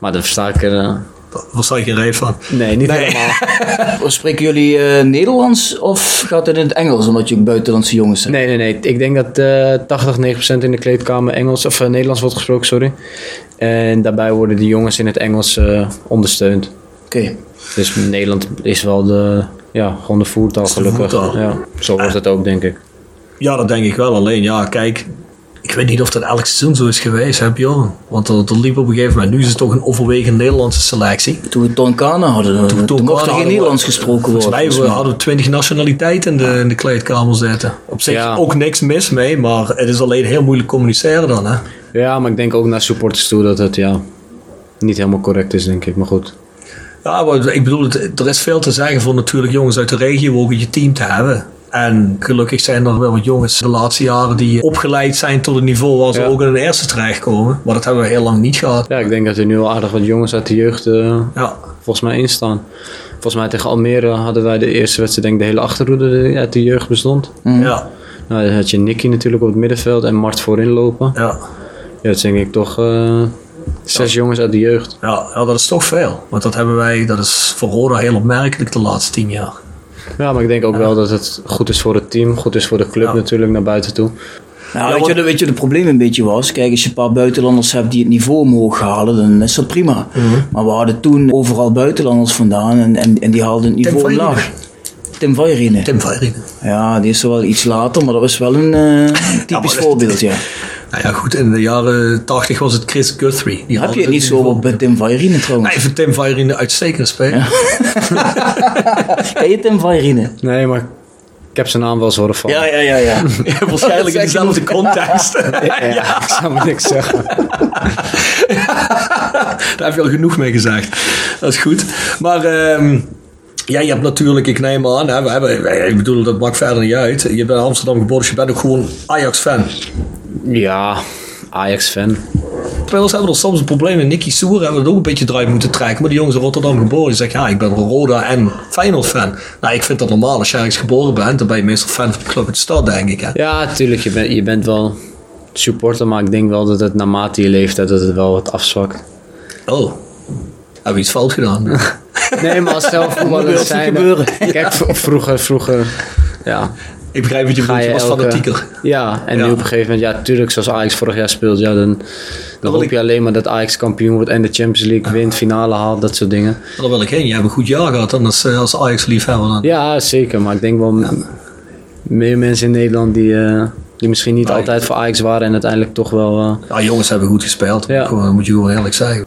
Maar daar versta ik er... eh, daar versta ik geen reet van. nee, niet Nee. helemaal. Spreken jullie eh, Nederlands of gaat het in het Engels omdat je buitenlandse jongens zijn? Nee, nee, nee. Ik denk dat eh 80, 90% in de kleedkamer Engels, of eh, Nederlands wordt gesproken, sorry. En daarbij worden de jongens in het Engels eh, ondersteund. Oké. Dus Nederland is wel de, ja, gewoon de voertaal de gelukkig. voertaal. Ja, zo wordt het ook, denk ik. Ja, dat denk ik wel. Alleen, ja, kijk, ik weet niet of dat elk seizoen zo is geweest, heb je Want er, er liep op een gegeven moment, nu is het toch een overwegend Nederlandse selectie. Toen we Tonkana hadden, toen, toen mocht er hadden geen we- Nederlands gesproken worden. Volgens mij hadden we twintig nationaliteiten in de, in de kleedkamer zitten. Op zich Ja. ook niks mis mee, maar het is alleen heel moeilijk communiceren dan, hè? Ja, maar ik denk ook naar supporters toe dat het ja, niet helemaal correct is, denk ik. Maar goed. Ja, maar ik bedoel, het, er is veel te zeggen voor natuurlijk jongens uit de regio ook in je team te hebben. En gelukkig zijn er wel wat jongens de laatste jaren die opgeleid zijn tot een niveau waar ze Ja. ook in een eerste terechtkomen. Maar dat hebben we heel lang niet gehad. Ja, ik denk dat er nu al aardig wat jongens uit de jeugd eh, Ja, volgens mij in staan. Volgens mij tegen Almere hadden wij de eerste wedstrijd, denk ik, de hele achterhoede uit de jeugd bestond. ja, Nou, dan had je Nicky natuurlijk op het middenveld en Mart voorin lopen. ja. Ja, dat denk ik toch eh, zes jongens uit de jeugd. Ja, ja, dat is toch veel. Want dat hebben wij, dat is voor Roda heel opmerkelijk de laatste tien jaar. Ja, maar ik denk ook wel dat het goed is voor het team, goed is voor de club Ja. natuurlijk naar buiten toe. Nou, weet, je, wat- weet je, het probleem een beetje was? Kijk, als je een paar buitenlanders hebt die het niveau omhoog halen, dan is dat prima. Mhm. Maar we hadden toen overal buitenlanders vandaan en, en, en die haalden het niveau omlaag. Tim Vajerine. Tim Vijring. Ja, die is er wel iets later, maar dat was wel een eh, typisch voorbeeld, ja. Nou ja, goed, in de jaren tachtig was het Chris Guthrie. Die Heb je het niet zo op bij Tim Vajerine trouwens? Nee, ik vind Tim Vijring een uitstekende speler. Ken je Tim Vajerine? Nee, maar ik heb zijn naam wel eens horen vallen. Ja, ja, ja, ja. Waarschijnlijk in dezelfde context. Ja, ik zou maar niks zeggen. Daar heb je al genoeg mee gezegd. Dat is goed. Maar ehm, Ja, je hebt natuurlijk, ik neem aan, hè, we hebben, ik bedoel, dat maakt verder niet uit. Je bent in Amsterdam geboren, dus je bent ook gewoon Ajax-fan. Ja, Ajax-fan. Spelers hebben er soms een probleem met Nicky Soer hebben het ook een beetje eruit moeten trekken. Maar die jongens in Rotterdam geboren, die zeggen, ja, ik ben Roda en Feyenoord-fan. Nou, ik vind dat normaal. Als je ergens geboren bent, dan ben je meestal fan van de club uit de stad, denk ik. Hè? Ja, tuurlijk, je, bent je bent wel supporter, maar ik denk wel dat het naarmate je leeftijd dat het wel wat afzwakt. Oh, we iets fout gedaan? Nee, maar als zelf Moet niet zijn... gebeuren. Kijk, v- vroeger, vroeger, ja, ik begrijp wat je bedoelt, je was elke... fanatieker. Ja, en Ja. nu op een gegeven moment, ja, tuurlijk, zoals Ajax vorig jaar speelt, ja, dan, dan hoop ik- je alleen maar dat Ajax kampioen wordt en de Champions League wint, finale haalt, dat soort dingen. Daar wil ik heen. Je hebt een goed jaar gehad dan als, eh, als Ajax-liefhebber. dan. Ja, zeker, maar ik denk wel meer mensen in Nederland die, eh, die misschien niet Nee. altijd voor Ajax waren en uiteindelijk toch wel... eh, Ja, jongens hebben goed gespeeld. Ja. Gewoon, moet je gewoon eerlijk zeggen.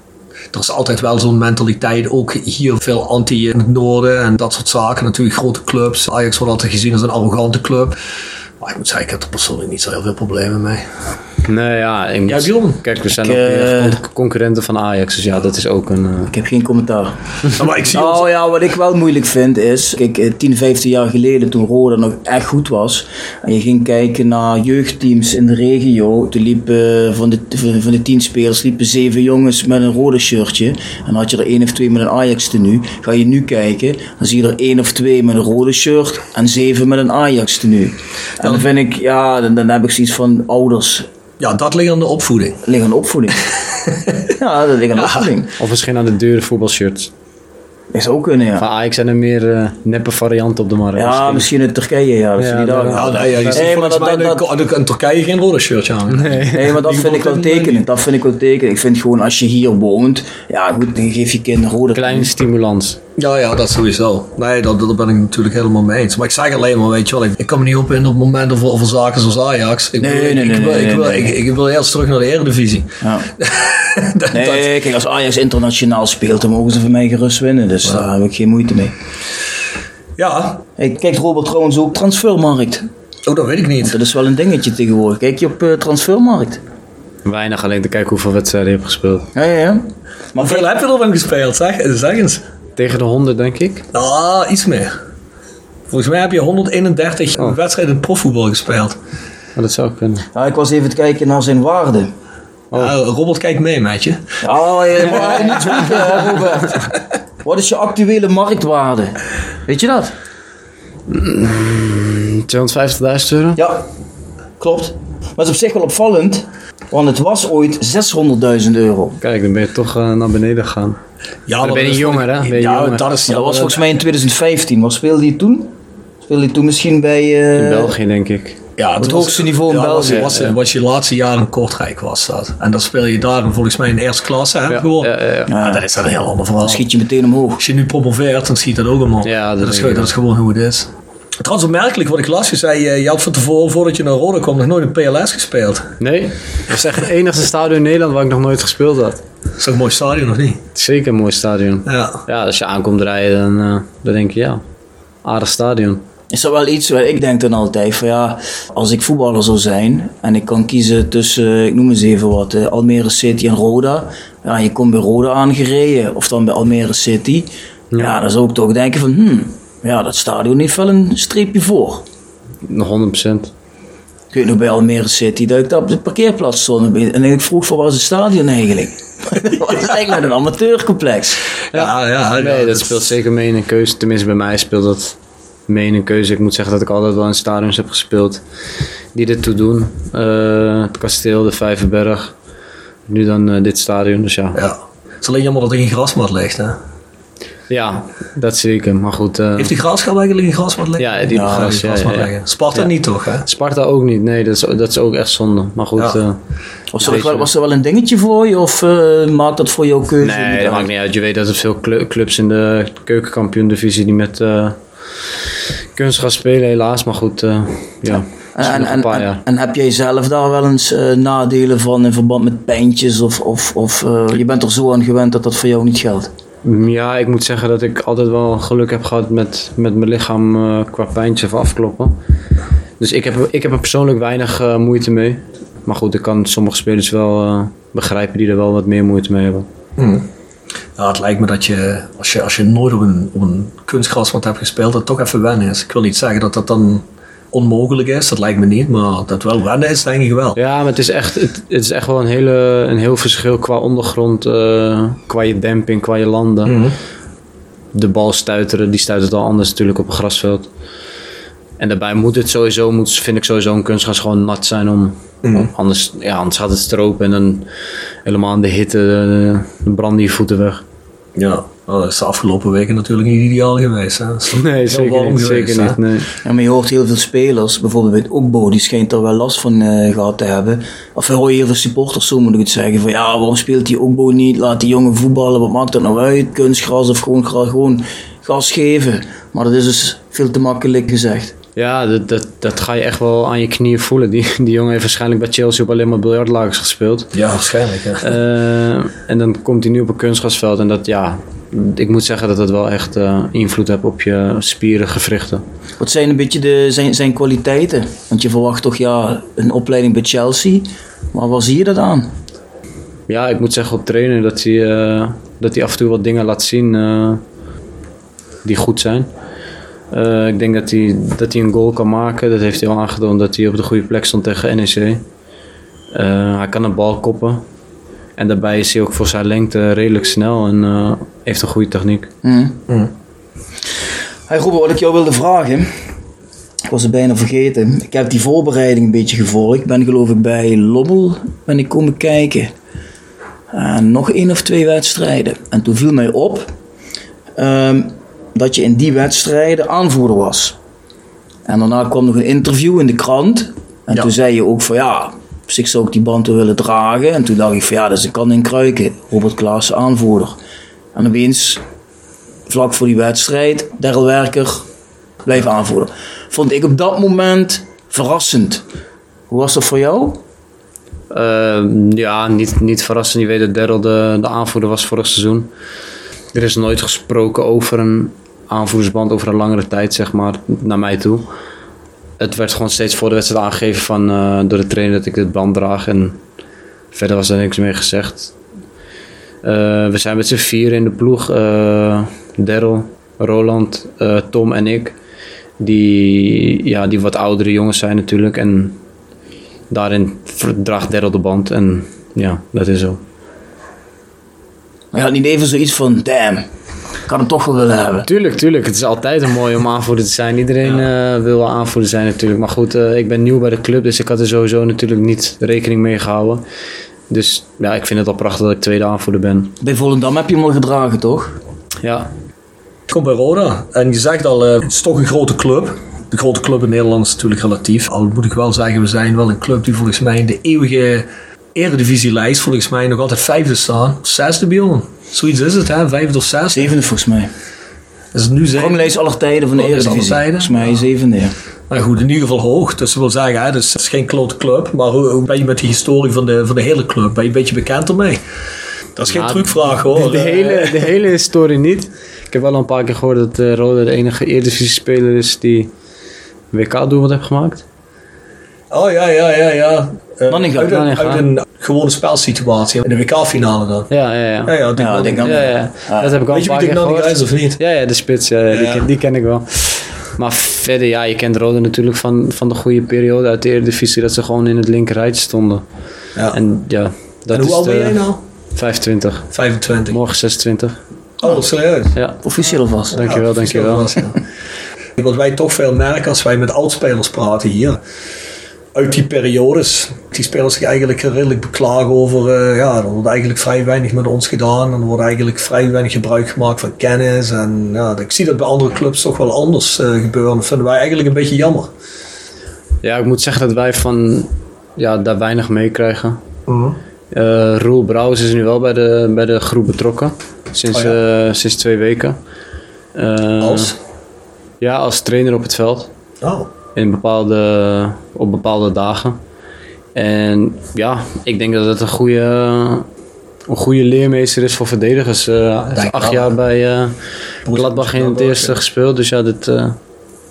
Er is altijd wel zo'n mentaliteit, ook hier veel anti in het noorden en dat soort zaken. Natuurlijk grote clubs. Ajax wordt altijd gezien als een arrogante club. Maar ik moet zeggen, ik heb er persoonlijk niet zo heel veel problemen mee. Nee, ja. Ik moet- Bjorn? Kijk, we zijn Ik, ook eh, con- concurrenten van Ajax, dus ja, dat is ook een... eh, Ik heb geen commentaar. Ja, maar ik zie ons- Nou ja, wat ik wel moeilijk vind is, kijk, eh, 10, 15 jaar geleden toen Roda nog echt goed was, en je ging kijken naar jeugdteams in de regio, toen liepen van de, van de 10 spelers liepen zeven jongens met een rode shirtje, en dan had je er één of twee met een Ajax tenue. Ga je nu kijken, dan zie je er één of twee met een rode shirt en zeven met een Ajax tenue. En dan vind ik, ja, dan, dan heb ik zoiets van ouders Ja, dat ligt aan de opvoeding. liggen aan opvoeding. ja, dat ligt aan opvoeding. Of misschien aan de dure voetbalshirts. Is ook kunnen, ja. Van Ajax zijn er meer eh, neppe varianten op de markt. Ja, misschien. misschien in Turkije, ja. Dat Ja, die daar Ja, nee, ja, je ziet Nee, maar dat- de- de- in Turkije geen rode shirtje aan. Nee. Nee, maar dat vind ik wel tekenend. Dat vind ik wel tekenend. Ik vind gewoon als je hier woont, ja goed, dan geef je kind een rode. Kleine stimulans. Ja, ja, dat sowieso. Nee, dat, dat ben ik natuurlijk helemaal mee eens. Maar ik zeg alleen maar, weet je wel, ik, ik kan me niet op in op momenten over, over zaken zoals Ajax. Ik, Nee, wil- nee, ik, nee, wil, nee, ik, wil, nee, ik, ik wil eerst terug naar de Eredivisie. Ja. Dat- dat- Nee, kijk, als Ajax internationaal speelt, dan mogen ze van mij gerust winnen. Dus daar heb ik geen moeite mee. ja, Hey, kijkt Robert trouwens ook transfermarkt? oh, dat weet ik niet. Dat is wel een dingetje tegenwoordig. Kijk je op eh, transfermarkt? Weinig alleen te kijken hoeveel wedstrijden je hebt gespeeld. Ja, ja, ja. Maar Hoeveel heb je er dan gespeeld, zeg? Zeg eens. Tegen de 100, denk ik. Ah, iets meer. Volgens mij heb je 131 Oh. wedstrijden in profvoetbal gespeeld. Maar dat zou kunnen. ja, ik was even te kijken naar zijn waarde. Ja, Robert kijkt mee met je. Ja, je mag niet zoeken, Robert. Wat is je actuele marktwaarde? Weet je dat? 250.000 euro? Ja, klopt. Maar het is op zich wel opvallend, want het was ooit 600.000 euro. Kijk, dan ben je toch eh, naar beneden gegaan. Ja, dan ben je jonger, hè? Ben je ja, jonger. dat is... dat ja, was volgens mij in 2015. Wat speelde hij toen? Speelde hij toen misschien bij... eh, In België, denk ik. Ja, het hoogste niveau in ja, België. Was, was, was je laatste jaar in Kortrijk was dat. En dan speel je daar volgens mij in de eerste klasse hè, Ja, gewoon. ja, ja, ja. Ja, dat is een heel ander verhaal. Dan schiet je meteen omhoog. Als je nu promoveert, dan schiet dat ook omhoog. Ja, dat dat, is, dat is gewoon hoe het is. Trouwens, opmerkelijk wat ik las. Je zei, eh, je had van tevoren, voordat je naar Rode kwam, nog nooit een PLS gespeeld. Nee, dat is echt het enige stadion in Nederland waar ik nog nooit gespeeld had. Dat is toch een mooi stadion, of niet? Zeker een mooi stadion. Ja. Ja, als je aankomt rijden, dan, eh, dan denk je ja, aardig stadion. Is dat wel iets waar ik denk dan altijd van ja, als ik voetballer zou zijn en ik kan kiezen tussen, ik noem eens even wat, eh, Almere City en Roda. Ja, je komt bij Roda aangereden of dan bij Almere City. Ja, dan zou ik toch denken van, hmm, ja, dat stadion heeft wel een streepje voor. Nog 100%. Ik weet nog bij Almere City dat ik daar op de parkeerplaats stond en ik vroeg voor waar is het stadion eigenlijk? dat was eigenlijk een amateurcomplex. Ja, ja. ja, Nee, dat speelt zeker mee in een keuze. Tenminste, bij mij speelt dat mee in een keuze. Ik moet zeggen dat ik altijd wel in stadions heb gespeeld die dit toe doen. Eh, het kasteel, de Vijverberg. Nu dan eh, dit stadion, dus ja. Ja. Het is alleen jammer dat er geen grasmat ligt, hè. Ja, dat zeker. Maar goed. eh, Heeft die graafschap eigenlijk een grasmat liggen? Ja, die ja, gras, ja, grasmat ja, ja. liggen. Sparta Ja. niet toch, hè? Sparta ook niet. Nee, dat is, dat is ook echt zonde. Maar goed. Ja. eh, Was er, wel, was er wel een dingetje voor je of eh, maakt dat voor jouw keuze? nee, dat uit? maakt niet uit. Je weet dat er veel clu- clubs in de keukenkampioen-divisie die met eh kunstgras spelen, helaas. Maar goed, eh, ja. dat is En, en, een paar en, en heb jij zelf daar wel eens nadelen van in verband met pijntjes? Of, of, of eh, je bent er zo aan gewend dat dat voor jou niet geldt? Ja, ik moet zeggen dat ik altijd wel geluk heb gehad met, met mijn lichaam eh, qua pijntje of afkloppen. Dus ik heb, ik heb er persoonlijk weinig eh, moeite mee. Maar goed, ik kan sommige spelers wel eh, begrijpen die er wel wat meer moeite mee hebben. Ja, het lijkt me dat je, als je, als je nooit op een, op een hebt gespeeld, dat het toch even wennen is. Ik wil niet zeggen dat dat dan onmogelijk is, dat lijkt me niet, maar dat het wel wennen is, denk ik wel. Ja, maar het is echt, het, het is echt wel een, hele, een heel verschil qua ondergrond, eh, qua je demping, qua je landen. Mhm. De bal stuiteren, die stuitert al anders natuurlijk op een grasveld. En daarbij moet het sowieso, moet, vind ik sowieso een kunstgras gewoon nat zijn om, Mhm. anders, ja, anders gaat het stropen en dan helemaal in de hitte eh, dan branden je voeten weg. Ja, nou, dat is de afgelopen weken natuurlijk niet ideaal geweest. Hè. Nee, zeker niet. geweest, Zeker niet nee. Ja, maar je hoort heel veel spelers, bijvoorbeeld bij Okbo, die schijnt er wel last van eh, gehad te hebben. Of je hoort heel veel supporters, zo moet ik het zeggen, van ja, waarom speelt die Okbo niet? Laat die jongen voetballen, wat maakt dat nou uit? Kunstgras of gewoon, gewoon gas geven. Maar dat is dus veel te makkelijk gezegd. Ja, dat, dat, dat ga je echt wel aan je knieën voelen. Die, die jongen heeft waarschijnlijk bij Chelsea op alleen maar biljartlagers gespeeld. Ja, waarschijnlijk. Ja. Eh, en dan komt hij nu op een kunstgrasveld. En dat, ja, ik moet zeggen dat dat wel echt eh, invloed heeft op je spieren, gewrichten. Wat zijn een beetje de, zijn, zijn kwaliteiten? Want je verwacht toch ja, een opleiding bij Chelsea. Maar waar zie je dat aan? Ja, ik moet zeggen op trainen dat hij, eh, dat hij af en toe wat dingen laat zien eh, die goed zijn. Ik denk dat hij, dat hij een goal kan maken. Dat heeft hij al aangetoond dat hij op de goede plek stond tegen NEC. Hij kan een bal koppen. En daarbij is hij ook voor zijn lengte redelijk snel en eh, heeft een goede techniek. Hm. Hey Robert, wat ik jou wilde vragen. Ik was het bijna vergeten. Ik heb die voorbereiding een beetje gevolgd. Ik ben geloof ik bij Lommel ben ik komen kijken. En nog één of twee wedstrijden. En toen viel mij op ehm, dat je in die wedstrijden aanvoerder was. En daarna kwam nog een interview in de krant. En Ja. toen zei je ook van ja, zich zou ik die band willen dragen. En toen dacht ik van ja, dat is een kan in kruiken. Robert Klaassen aanvoerder. En opeens vlak voor die wedstrijd, Daryl Werker blijf aanvoeren. Vond ik op dat moment verrassend. Hoe was dat voor jou? Eh, ja, niet, niet verrassend. Je weet dat Daryl de, de aanvoerder was vorig seizoen. Er is nooit gesproken over een aanvoerdersband over een langere tijd, zeg maar, naar mij toe. Het werd gewoon steeds voor de wedstrijd aangegeven van, eh, door de trainer dat ik dit band draag. En verder was er niks meer gezegd. Eh, we zijn met z'n vier in de ploeg. eh Daryl, Roland, Tom en ik. Die, ja, die wat oudere jongens zijn natuurlijk. En daarin draagt Daryl de band. En ja, dat is zo. Maar je had niet even zoiets van, damn, ik had hem toch wel willen hebben. Tuurlijk, tuurlijk. Het is altijd een mooi om aanvoerder te zijn. Iedereen eh, wil wel aanvoerder zijn natuurlijk. Maar goed, eh, ik ben nieuw bij de club, dus ik had er sowieso natuurlijk niet rekening mee gehouden. Dus ja, ik vind het al prachtig dat ik tweede aanvoerder ben. Bij Volendam heb je hem al gedragen, toch? Ja, Ik kom bij Roda en je zegt al, eh, het is toch een grote club. De grote club in Nederland is natuurlijk relatief. Al moet ik wel zeggen, we zijn wel een club die volgens mij in de eeuwige eredivisielijst volgens mij nog altijd vijfde staan. Zesde, Bjorn. Zoiets is het, hè? Vijfde of zesde. Zevende volgens mij. Is het nu zeven? Ranglijst aller tijden van de Eredivisie. tijden? Volgens mij zevende, ja. Maar goed, in ieder geval hoog. Dus dat wil zeggen, hè, dus het is geen grote club. Maar hoe, hoe ben je met de historie van de, van de hele club? Ben je een beetje bekend ermee? Dat is geen Nou, trucvraag hoor. de, Eh, hele, de hele historie niet. Ik heb wel een paar keer gehoord dat uh, Roda de enige Eredivisie-speler is die WK-doelpunt heeft gemaakt. Oh ja, ja, ja, ja. Eh, Nanninga, uit, een, uit een gewone spelsituatie in de WK-finale dan. Ja, ja, ja. Ja, ja, ik denk Ja. Dat heb ik al Weet een je wie is of niet? Ja, ja, de spits, ja, ja, Die, ken, die ken ik wel. Maar verder, ja, je kent Roda natuurlijk van, van de goede periode uit de Eredivisie, dat ze gewoon in het linkerrijtje stonden. Ja. En ja, dat En hoe is oud ben jij nou? 25. 25. Morgen 26. Oh, serieus? Ja, Officieel vast. dankjewel, Ja, dankjewel. ja. Wat wij toch veel merken als wij met oudspelers praten hier. Uit die periodes. Die spelers zich eigenlijk redelijk beklagen over. eh, ja, er wordt eigenlijk vrij weinig met ons gedaan. En er wordt eigenlijk vrij weinig gebruik gemaakt van kennis. En ja, ik zie dat bij andere clubs toch wel anders eh, gebeuren. Dat vinden wij eigenlijk een beetje jammer. Ja, ik moet zeggen dat wij van ja, daar weinig meekrijgen. Eh Roel Brouwers is nu wel bij de, bij de groep betrokken. Sinds, Oh ja. sinds twee weken. Als? Ja, als trainer op het veld. Oh. In bepaalde, op bepaalde dagen. En ja, ik denk dat het een goede, een goede leermeester is voor verdedigers. Hij heeft acht jaar bij eh Gladbach in het eerste gespeeld. Dus ja, dit, eh,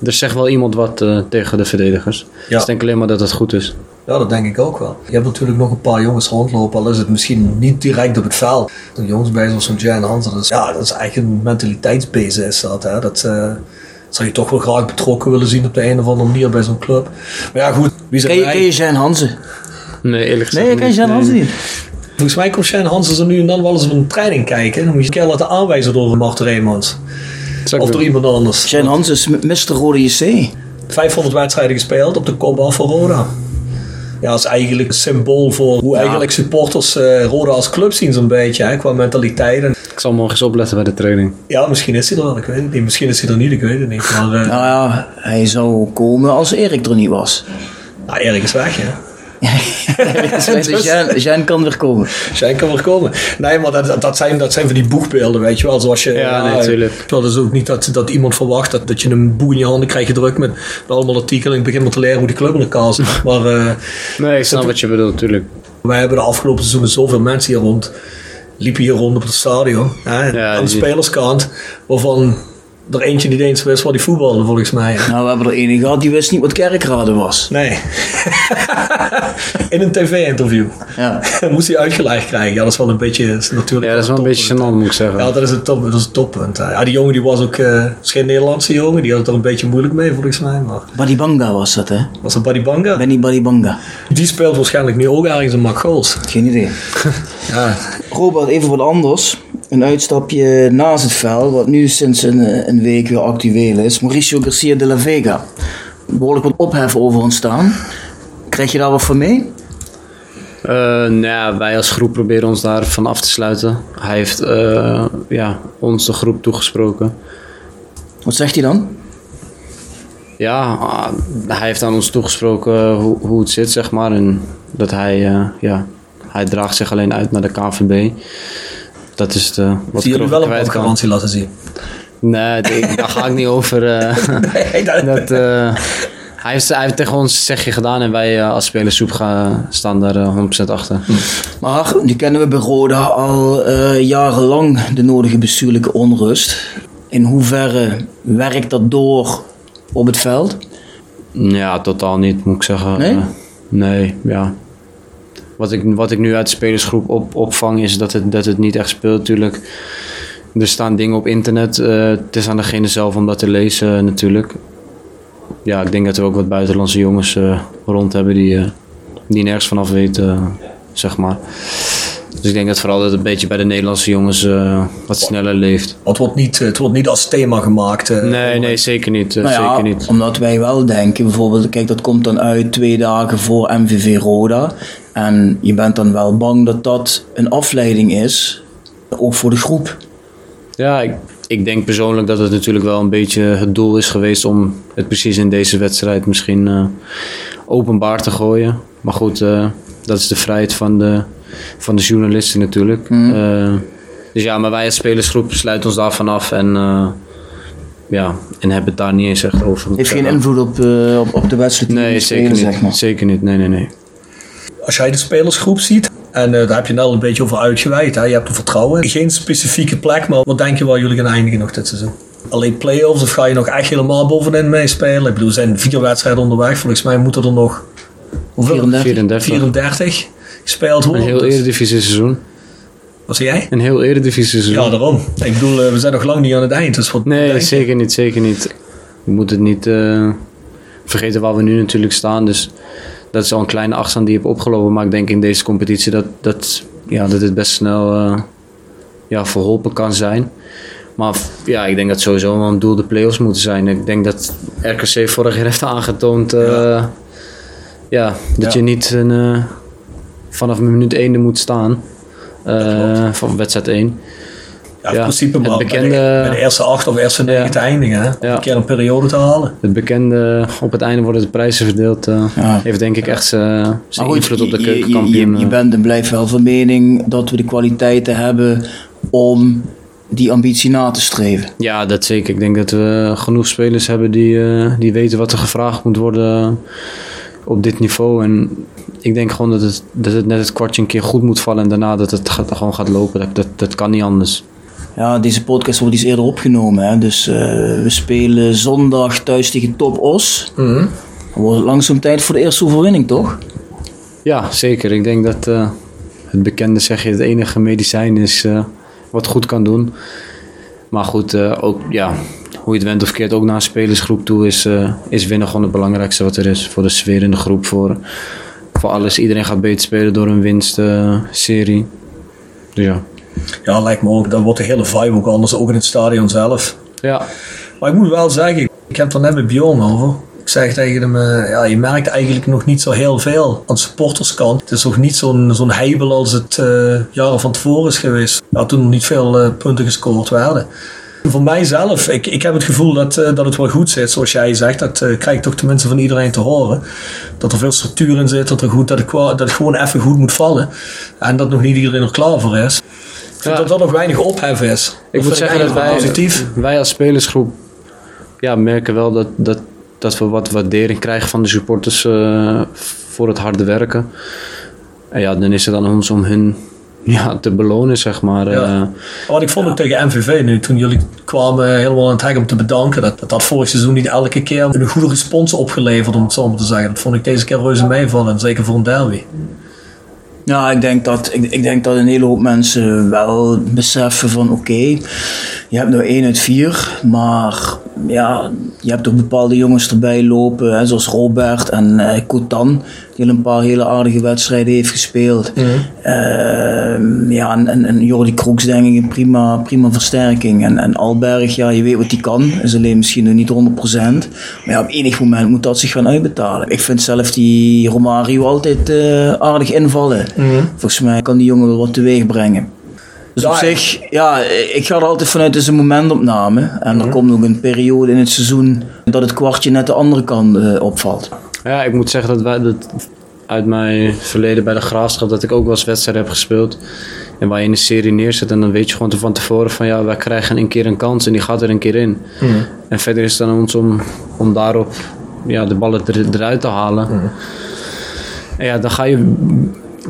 er zegt wel iemand wat tegen de verdedigers. Ja. Dus ik denk alleen maar dat het goed is. Ja, dat denk ik ook wel. Je hebt natuurlijk nog een paar jongens rondlopen, al is het misschien niet direct op het veld. De jongens bij zoals Jan Hansen, dat is, ja, dat is eigenlijk een mentaliteitsbezen is dat. Hè? Dat zou je toch wel graag betrokken willen zien op de een of andere manier bij zo'n club. Maar ja, goed, wie zijn Ken je, ken je Jean Hansen? Nee, eerlijk gezegd Nee, je kent niet. Jean Nee. Hansen niet. Volgens mij komt Shane Hansen er nu en dan wel eens op een training kijken. Dan moet je een keer laten aanwijzen door Marten Reemans. Ik Of door doen. iemand anders. Jean Hansen is Mr. Rode JC. 500 wedstrijden gespeeld op de kopbal van Roda. Ja, dat is eigenlijk een symbool voor hoe eigenlijk supporters eh, Roda als club zien zo'n beetje, hè, qua mentaliteit. En, Ik zal morgen eens opletten bij de training. ja, misschien is hij er wel, ik weet het niet. Misschien is hij er niet, ik weet het niet. Maar eh Nou ja, hij zou komen als Erik er niet was. nou, Erik is weg, hè. dus Jean, kan weer komen. Zijn kan wel komen. Nee, maar dat, dat, zijn, dat zijn van die boegbeelden, weet je wel. Zoals je, Ja, nee, tuurlijk. Dat is ook niet dat, dat iemand verwacht dat, dat je een boek in je handen krijgt gedrukt met, met allemaal artikelen. En je begint maar te leren hoe die club in elkaar zit. Maar eh, Nee, ik snap wat je bedoelt, tuurlijk. wij hebben de afgelopen seizoen zoveel mensen hier rond. Liepen hier rond op het stadion. Hè, Ja, aan de spelerskant. Waarvan er eentje niet eens wist waar die voetbalde, volgens mij. Nou, we hebben er ene gehad die wist niet wat kerkraden was. Nee. in een tv-interview. Ja. Moest hij uitgelegd krijgen. Ja, dat is wel een beetje natuurlijk. Ja, dat is wel een beetje gênant, moet ik zeggen. Ja, dat is het, top, dat is het toppunt. Ja, die jongen die was ook eh, is geen Nederlandse jongen. Die had het er een beetje moeilijk mee, volgens mij. Maar Badibanga was dat, hè? was dat Buddy Banga? Benny Badibanga. Die speelt waarschijnlijk nu ook ergens in Mark Goals. Geen idee. Ja, Robert, even wat anders. Een uitstapje naast het veld, wat nu sinds een, eh, een week weer actueel is. Mauricio Garcia de la Vega. Behoorlijk wat ophef over ontstaan. Krijg je daar wat van mee? Eh, nou ja, wij als groep proberen ons daarvan af te sluiten. Hij heeft eh, ja, ons de groep toegesproken. Wat zegt hij dan? Ja, ah, hij heeft aan ons toegesproken hoe, hoe het zit, zeg maar. En dat hij, ja, hij draagt zich alleen uit naar de KVB. Dat is de, wat zie ik jullie erover wel een garantie laten zien. Nee, daar ga ik niet over. eh, Nee, dat, dat, eh, hij, heeft, hij heeft tegen ons zegje gedaan en wij eh, als spelersgroep gaan, staan daar eh, 100% achter. Maar nu kennen we bij Roda al eh, jarenlang de nodige bestuurlijke onrust. In hoeverre werkt dat door op het veld? Ja, totaal niet, moet ik zeggen. Nee? Nee, ja. Wat ik, wat ik nu uit de spelersgroep op, opvang is dat het, dat het niet echt speelt, natuurlijk. Er staan dingen op internet. eh, het is aan degene zelf om dat te lezen, eh, natuurlijk. Ja, ik denk dat er ook wat buitenlandse jongens eh, rond hebben die, die nergens vanaf weten, zeg maar. Dus ik denk dat vooral dat het een beetje bij de Nederlandse jongens wat sneller leeft. het, wordt niet, het wordt niet als thema gemaakt. Nee, nee, zeker niet. Nou ja, zeker niet. Omdat wij wel denken, bijvoorbeeld, kijk, dat komt dan uit twee dagen voor MVV Roda. En je bent dan wel bang dat dat een afleiding is, ook voor de groep. Ja, ik, ik denk persoonlijk dat het natuurlijk wel een beetje het doel is geweest om het precies in deze wedstrijd misschien eh, openbaar te gooien. Maar goed, eh, dat is de vrijheid van de, van de journalisten natuurlijk. Eh, dus ja, maar wij als spelersgroep sluiten ons daarvan af en, ja, en hebben het daar niet eens echt over. Heeft geen invloed op, op, op de wedstrijd Nee, zeker spelen, niet. zeg maar. Zeker niet. Nee, nee, nee. Als jij de spelersgroep ziet, en eh, daar heb je net al een beetje over uitgeweid, hè? je hebt er vertrouwen. Geen specifieke plek, maar wat denk je waar jullie gaan eindigen nog dit seizoen? Alleen play-offs of ga je nog echt helemaal bovenin meespelen? Ik bedoel, er zijn vier wedstrijden onderweg. Volgens mij moeten er nog hoeveel? 34. 34. 34 gespeeld Een worden. heel Dus- eredivisie seizoen. Wat zeg jij? Een heel eredivisie seizoen. Ja, daarom. Ik bedoel, eh, we zijn nog lang niet aan het eind. Dus wat Nee, zeker niet, zeker niet. We moeten het niet eh, vergeten waar we nu natuurlijk staan. Dus dat is al een kleine afstand die je hebt opgelopen. Maar ik denk in deze competitie dat, dat, ja, dat het best snel eh, ja, verholpen kan zijn. Maar ja, ik denk dat sowieso wel een doel de play-offs moeten zijn. Ik denk dat RKC vorig jaar heeft aangetoond eh, ja. Ja. dat Ja. je niet een, eh, vanaf minuut 1 er moet staan. van wedstrijd 1. Ja, in Ja, principe het maar bij, bekende- de, bij de eerste acht of eerste negen Ja. te eindigen. Hè? Ja. Een keer een periode te halen. Het bekende, op het einde worden de prijzen verdeeld. eh, Ja. Heeft denk ik echt zijn Maar zijn goed, invloed op de je- je- keukenkampioen. Je, je, eh. bent en blijft wel van mening dat we de kwaliteiten hebben om die ambitie na te streven. Ja, dat zeker. Ik denk dat we genoeg spelers hebben die, eh, die weten wat er gevraagd moet worden op dit niveau. En ik denk gewoon dat het, dat het net het kwartje een keer goed moet vallen en daarna dat het gaat, gewoon gaat lopen. Dat, dat, dat kan niet anders. Ja, deze podcast wordt iets eerder opgenomen. Hè? Dus eh, we spelen zondag thuis tegen Top Os. Dan wordt het langzaam tijd voor de eerste overwinning, toch? Ja, zeker. Ik denk dat eh, het bekende zeg je het enige medicijn is eh, wat goed kan doen. Maar goed, ook ja, hoe je het went of keert, ook naar een spelersgroep toe is, is winnen gewoon het belangrijkste wat er is. Voor de sfeer in de groep, voor, voor alles. Iedereen gaat beter spelen door een winstserie. dus ja. Ja, lijkt me ook. Dan wordt de hele vibe ook anders, ook in het stadion zelf. Ja, Maar ik moet wel zeggen, ik heb het er net met Bjorn over. Ik zeg tegen hem, eh, ja, je merkt eigenlijk nog niet zo heel veel aan de supporterskant. Het is nog niet zo'n zo'n heibel als het eh, jaren van tevoren is geweest. Ja, toen er niet veel eh, punten gescoord werden. Voor mijzelf, ik, ik heb het gevoel dat, dat het wel goed zit, zoals jij zegt. Dat krijg ik toch tenminste van iedereen te horen. Dat er veel structuur in zit, dat, er goed, dat, het, dat het gewoon even goed moet vallen. En dat nog niet iedereen er klaar voor is. Ik vind dat er nog weinig ophef is. Ik moet zeggen dat wij, Positief. wij als spelersgroep ja, merken wel dat, dat, dat we wat waardering krijgen van de supporters eh, voor het harde werken. En ja, dan is het aan ons om hun ja, te belonen, zeg maar. Ja. Eh, Wat ik vond ook tegen MVV nu, toen jullie kwamen helemaal aan het hek om te bedanken, dat dat, dat vorig seizoen niet elke keer een goede respons opgeleverd, om het zo maar te zeggen. Dat vond ik deze keer reuze meevallen, en zeker voor een derby. Ja, ik denk, dat, ik, ik denk dat een hele hoop mensen wel beseffen van oké, je hebt nou 1 uit 4, maar ja, je hebt ook bepaalde jongens erbij lopen, hè, zoals Robert en eh Cotan, die al een paar hele aardige wedstrijden heeft gespeeld. Ehm, ja, en, en, en Jordi Kroeks denk ik een prima, prima versterking. En, en Alberg, ja, je weet wat hij kan, is alleen misschien nog niet 100%. Maar ja, op enig moment moet dat zich gaan uitbetalen. Ik vind zelf die Romario altijd eh, aardig invallen. Volgens mij kan die jongen wel wat teweeg brengen. Dus op Ja, zich, ja, ik ga er altijd vanuit, het is een momentopname. En er komt ook een periode in het seizoen dat het kwartje net de andere kant eh, opvalt. ja, ik moet zeggen dat, wij, dat uit mijn verleden bij de Graafschap, dat ik ook wel eens wedstrijden heb gespeeld. En waar je in een serie neerzet en dan weet je gewoon van tevoren van ja, wij krijgen een keer een kans en die gaat er een keer in. En verder is het aan ons om, om daarop ja, de ballen er, eruit te halen. En ja, dan ga je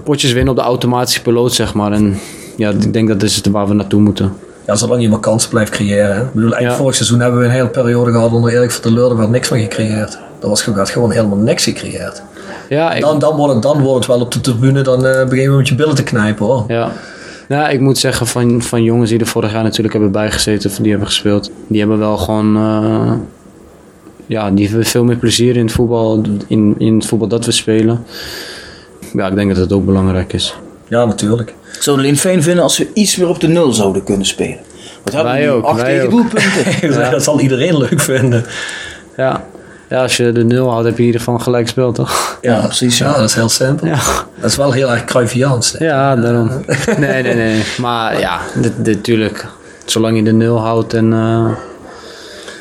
potjes winnen op de automatische piloot, zeg maar. En ja, ik denk dat is het waar we naartoe moeten. Ja, zolang je maar kansen blijft creëren. Hè. Ik bedoel, Ja. vorig seizoen hebben we een hele periode gehad onder Erik van der Leurde waar niks van gecreëerd. Er was gewoon- werd gewoon helemaal niks gecreëerd. Ja, ik, Dan, dan, wordt het, dan wordt het wel op de tribune, dan eh begin je met je billen te knijpen hoor. Ja. Nou, ik moet zeggen van, van jongens die er vorig jaar natuurlijk hebben bijgezeten, die hebben gespeeld, die hebben wel gewoon, eh, ja, die hebben veel meer plezier in het voetbal, in, in het voetbal dat we spelen. Ja, ik denk dat het ook belangrijk is. Ja, natuurlijk. Zou het alleen fijn vinden als we iets meer op de nul zouden kunnen spelen. Wat hebben Wij we ook, Acht wij tegen ook. doelpunten. Dat zal iedereen leuk vinden. Ja. ja, als je de nul houdt, heb je in ieder geval een gelijk spel, toch? Ja, precies, ja. Dat is heel simpel. Ja, Dat is wel heel erg Cruyffiaans. hè. ja daarom. Nee, nee, nee. Maar ja, natuurlijk. Zolang je de nul houdt en eh,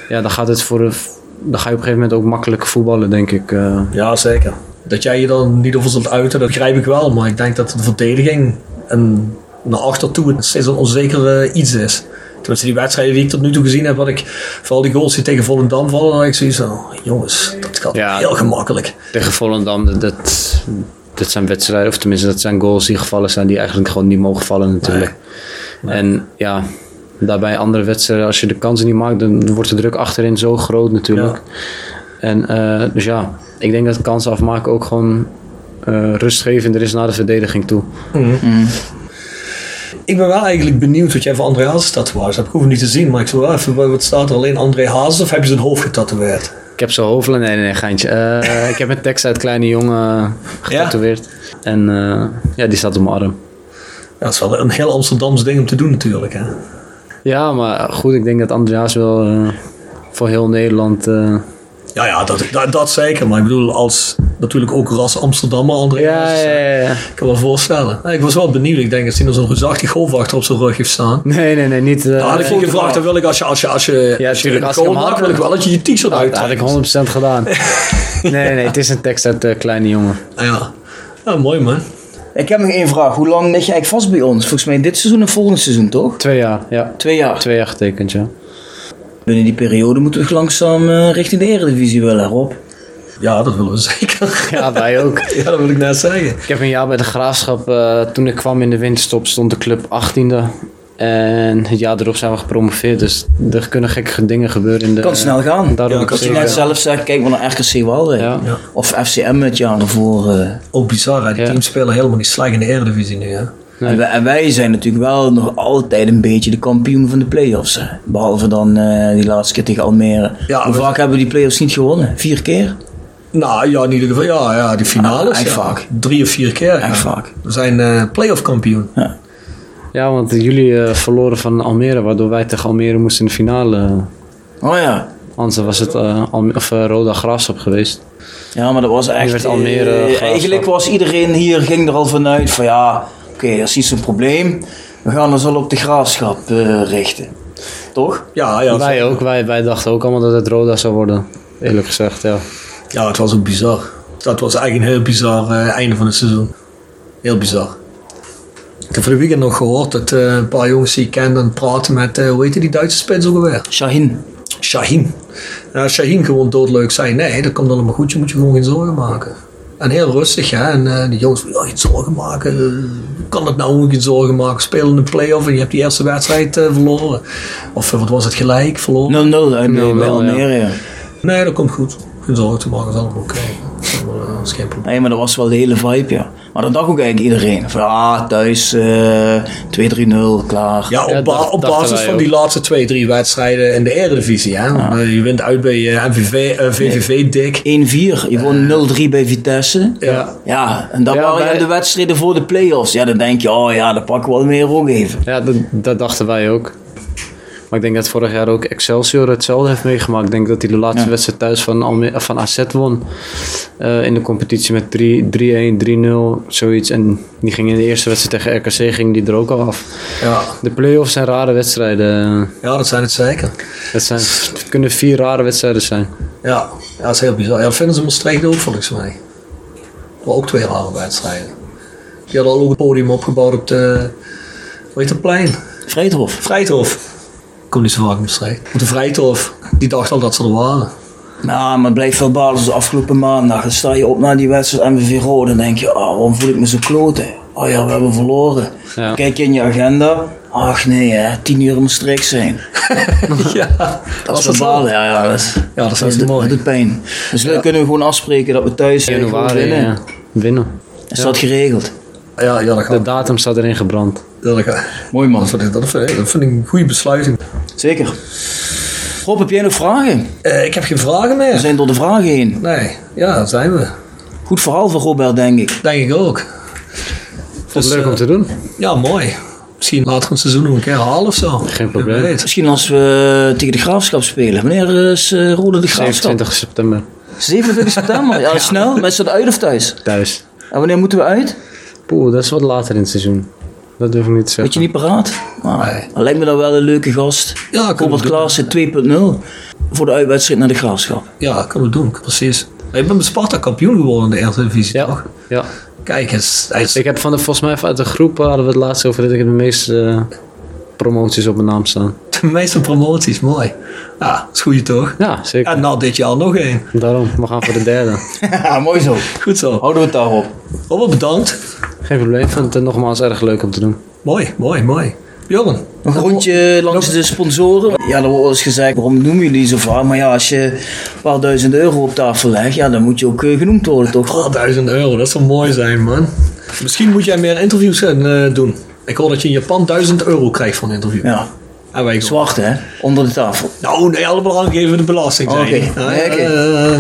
ja, dan gaat het voor de, dan ga je op een gegeven moment ook makkelijker voetballen, denk ik. eh. Ja, zeker. Dat jij je dan niet over zult uiten, dat begrijp ik wel. Maar ik denk dat de verdediging en naar achter toe het steeds een onzeker eh, iets is. Tenminste, die wedstrijden die ik tot nu toe gezien heb, wat ik vooral die goals die tegen Volendam vallen, dan had ik zoiets van, oh, jongens, dat gaat Ja. heel gemakkelijk. tegen Volendam, dat, dat, zijn wedstrijden, of tenminste dat zijn goals die gevallen zijn die eigenlijk gewoon niet mogen vallen natuurlijk. En ja, daarbij andere wedstrijden, als je de kansen niet maakt, dan wordt de druk achterin zo groot natuurlijk. En eh, dus ja, ik denk dat kansen afmaken ook gewoon rustgevender is naar de verdediging toe. Ik ben wel eigenlijk benieuwd wat jij voor André Hazes tatoeage hebt. Ik hoef het niet te zien, maar ik zou wel even, wat staat er alleen André Hazes of heb je zijn hoofd getatoeëerd? Ik heb zo hoofdelen, nee, nee, nee, geintje. Eh, ik heb een tekst uit Kleine Jongen getatoeëerd. En eh, ja, die staat op mijn arm. Ja, dat is wel een heel Amsterdams ding om te doen natuurlijk. Hè? Ja, maar goed, ik denk dat Andreas wel eh, voor heel Nederland... eh, Ja, ja dat, dat, dat zeker. Maar ik bedoel, als natuurlijk ook ras Amsterdammer André ja, Hazes, ja, ja, ja. Ik kan me voorstellen. Ik was wel benieuwd. Ik denk dat hij nog zo'n reusachtig golfachter op zijn rug heeft staan. Nee, nee, nee, niet... eh, Nou, had ik je gevraagd, dan wil ik als je, als je, als je, Ja, als je als had, maakt, wil ik wel dat je je t-shirt dat had ik uittrekt. 100% gedaan. nee, nee, het is een tekst uit eh, Kleine Jongen. Ah, ja. ja, mooi man. Ik heb nog één vraag. Hoe lang lig je eigenlijk vast bij ons? Volgens mij dit seizoen en volgend seizoen, toch? Twee jaar, ja. Twee jaar. Twee jaar getekend, ja. Binnen die periode moeten we langzaam eh, richting de Eredivisie willen, Rob. Ja, dat willen we zeker. Ja, wij ook. ja, dat wil ik net zeggen. Ik heb een jaar bij de Graafschap, eh, toen ik kwam in de winterstop, stond de club 18e. En het jaar erop zijn we gepromoveerd. Dus er kunnen gekke dingen gebeuren in de... Kan snel gaan. Daarom Ja, kan Als je net zelf zegt, kijk maar naar RKC. Ja. Ja. Of FCM het jaar ervoor. eh. Ook bizar, hè? die Ja. teams spelen helemaal niet slecht in de Eredivisie nu. Hè? Nee. En, wij, en wij zijn natuurlijk wel nog altijd een beetje de kampioen van de play-offs. hè. Behalve dan eh, die laatste keer tegen Almere. Ja, Hoe vaak hebben we die play-offs niet gewonnen? Vier keer? Nou ja, in ieder geval, ja, ja die finales. Ah, ja. vaak. Drie of vier keer. Echt ja. vaak. We zijn eh playoff kampioen. Ja, want jullie eh, verloren van Almere, waardoor wij tegen Almere moesten in de finale. Oh ja. Anders was het eh, Alme- of, eh, Roda Graafschap geweest. Ja, maar dat was echt... werd Almere, eigenlijk was iedereen hier, ging er al vanuit van ja, oké, dat is niet zo'n probleem. We gaan ons al op de graafschap eh, richten. Toch? Ja, ja, wij ook, wij, wij dachten ook allemaal dat het Roda zou worden. Eerlijk gezegd, ja. Ja, het was ook bizar. Dat was eigenlijk een heel bizar eh, einde van het seizoen. Heel bizar. Ik heb van de weekend nog gehoord dat eh, een paar jongens die ik ken dan praten met, eh, hoe heet die Duitse spits ook alweer? Shahin. Shaheen. En als Shaheen gewoon doodleuk zei, nee, dat komt allemaal goed, je moet je gewoon geen zorgen maken. En heel rustig, hè. En eh, die jongens, ja, geen zorgen maken. kan het nou geen zorgen maken? Spelen een play-off en je hebt die eerste wedstrijd verloren. Of wat was het gelijk, verloren? 0-0 uit 0-0, bij ja. Almere. Ja. Nee, dat komt goed. Geen zorgen te maken, is allemaal oké. Dat is allemaal, eh, dat is geen probleem. Nee, maar dat was wel de hele vibe, ja. Maar dat dacht ook eigenlijk iedereen. Van ah, thuis eh 2-3-0, klaar. Ja, op, ba- basis van ook. die laatste twee, drie wedstrijden in de Eredivisie. Hè? Eh, je wint uit bij MVV, eh, VVV dik. 1-4. Je won 0-3 bij Vitesse. Ja. Ja, en dan Ja, waren wij- de wedstrijden voor de play-offs. Ja, dan denk je, oh ja, dan pakken we wel meer ook even. Ja, dat, dat dachten wij ook. Maar ik denk dat vorig jaar ook Excelsior hetzelfde heeft meegemaakt. Ik denk dat hij de laatste Ja. wedstrijd thuis van, Alme of van AZ won. eh, in de competitie met 3 3-1, 3-0, zoiets. En die ging in de eerste wedstrijd tegen RKC ging die er ook al af. Ja. De play-offs zijn rare wedstrijden. ja, dat zijn het zeker. Het, zijn, het kunnen vier rare wedstrijden zijn. Ja, ja, dat is heel bizar. Ja, dat vinden ze Maastricht ook volgens mij. Maar ook twee rare wedstrijden. Die hadden al ook een podium opgebouwd op de, hoe heet dat plein? Vreedhof. Vrijthof. Ik kom niet zo vaak in. Op de Vrijthof. Die dacht al dat ze er waren. Nou, maar het blijft wel balen zoals afgelopen maandag. Dan sta je op na die wedstrijd MVV Rode. Dan denk je, oh, waarom voel ik me zo kloten? Oh ja, we hebben verloren. Ja. Kijk je in je agenda. Ach nee, hè, tien uur moet strikt zijn. ja, Dat is dat wel zo? balen, ja. ja dat, is, Ja, dat is dat, mooi. dat doet pijn. Dus dan kunnen we gewoon afspreken dat we thuis Januari winnen. ja, winnen. Is dat geregeld? Ja, ja, dat De gaat. datum staat erin gebrand. Dat gaat. Mooi man. Dat vind ik, dat vind ik, dat vind ik een goede besluiting. Zeker. Rob, heb jij nog vragen? Eh, ik heb geen vragen We meer. zijn door de vragen heen. Nee, ja, dat zijn we. Goed verhaal van Robert, denk ik. Denk ik ook. Is Dus, leuk eh, om te doen. Ja, mooi. Misschien later in het seizoen nog een keer halen of zo. Geen probleem. Misschien als we tegen de graafschap spelen. Wanneer is eh, Rode de graafschap? 27 september 27 september. Ja, snel. Maar is dat uit of thuis? thuis. En wanneer moeten we uit? Poeh, dat is wat later in het seizoen. Dat durf ik niet te zeggen. Weet je niet paraat? Nee. dan lijkt me dat wel een leuke gast. Ja, Robert. Klaassen 2.0. Voor de uitwedstrijd naar de graafschap. Ja, kunnen we doen, precies. Ik ben met Sparta kampioen geworden in de eerste divisie, Ja, toch? ja. Kijk eens. Hij is, Ik heb van de, volgens mij uit de groep hadden we het laatst over dat ik de meeste eh, promoties op mijn naam staan. de meeste promoties, mooi. Ja, dat is goed toch? Ja, zeker. En nou dit jaar nog één. Daarom, we gaan voor de derde. Mooi zo. Goed zo. Houden we het daarop. Robert, bedankt. Geen probleem, ik vind het nogmaals erg leuk om te doen. Mooi, mooi, mooi. Bjorn. Een rondje langs de sponsoren. Ja, er wordt wel eens gezegd, waarom noemen jullie die zo vaak? Maar ja, als je een paar duizend euro op tafel legt, ja, dan moet je ook eh, genoemd worden, toch? Oh, 1000 euro, dat zou mooi zijn, man. Misschien moet jij meer interviews gaan eh, doen. Ik hoor dat je in Japan 1000 euro krijgt voor een interview. Ja, En wij gewoon. zwart hè, onder de tafel. Nou, nee, allemaal aangeven de belasting zijn. Oké, eh,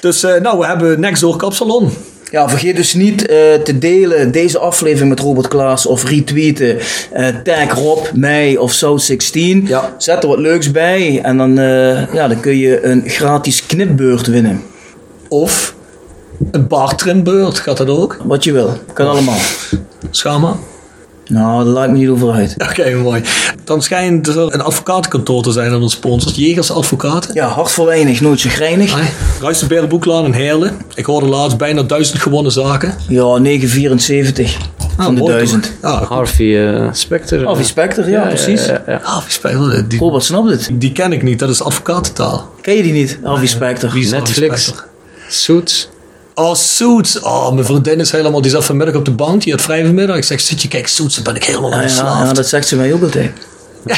dus, eh, nou, we hebben Nextdoor Kapsalon. Ja, vergeet dus niet eh, te delen deze aflevering met Robert Klaas of retweeten. tag Rob, mij of South16. Ja. Zet er wat leuks bij en dan, ja, dan kun je een gratis knipbeurt winnen. Of een bartrimbeurt, gaat dat ook? Wat je wil, kan allemaal. Schama. Nou, daar laat ik me niet over uit. Oké, mooi. Dan schijnt er een advocatenkantoor te zijn aan onze sponsors. Jegers Advocaten. Ja, hart voor weinig, nooit zo grijnig. Ruistenberg Boeklaan in Heerlen. Ik hoorde laatst bijna duizend gewonnen zaken. Ja, 974 van de duizend. Ja, Harvey eh, Specter. Harvey Specter, ja, precies. Ja, ja. Ah, wie speelde die? Robert snapt het. Die ken ik niet, dat is advocatentaal. Ken je die niet, Harvey Specter? Wie Netflix. Harvey Specter? Suits. Oh, Suits. Oh, mijn vriendin is helemaal, die zat vanmiddag op de bank, die had vrij vanmiddag. Ik zeg, zit je, kijk, Suits, dan ben ik helemaal aan Ja, ja, dat zegt ze mij ook altijd.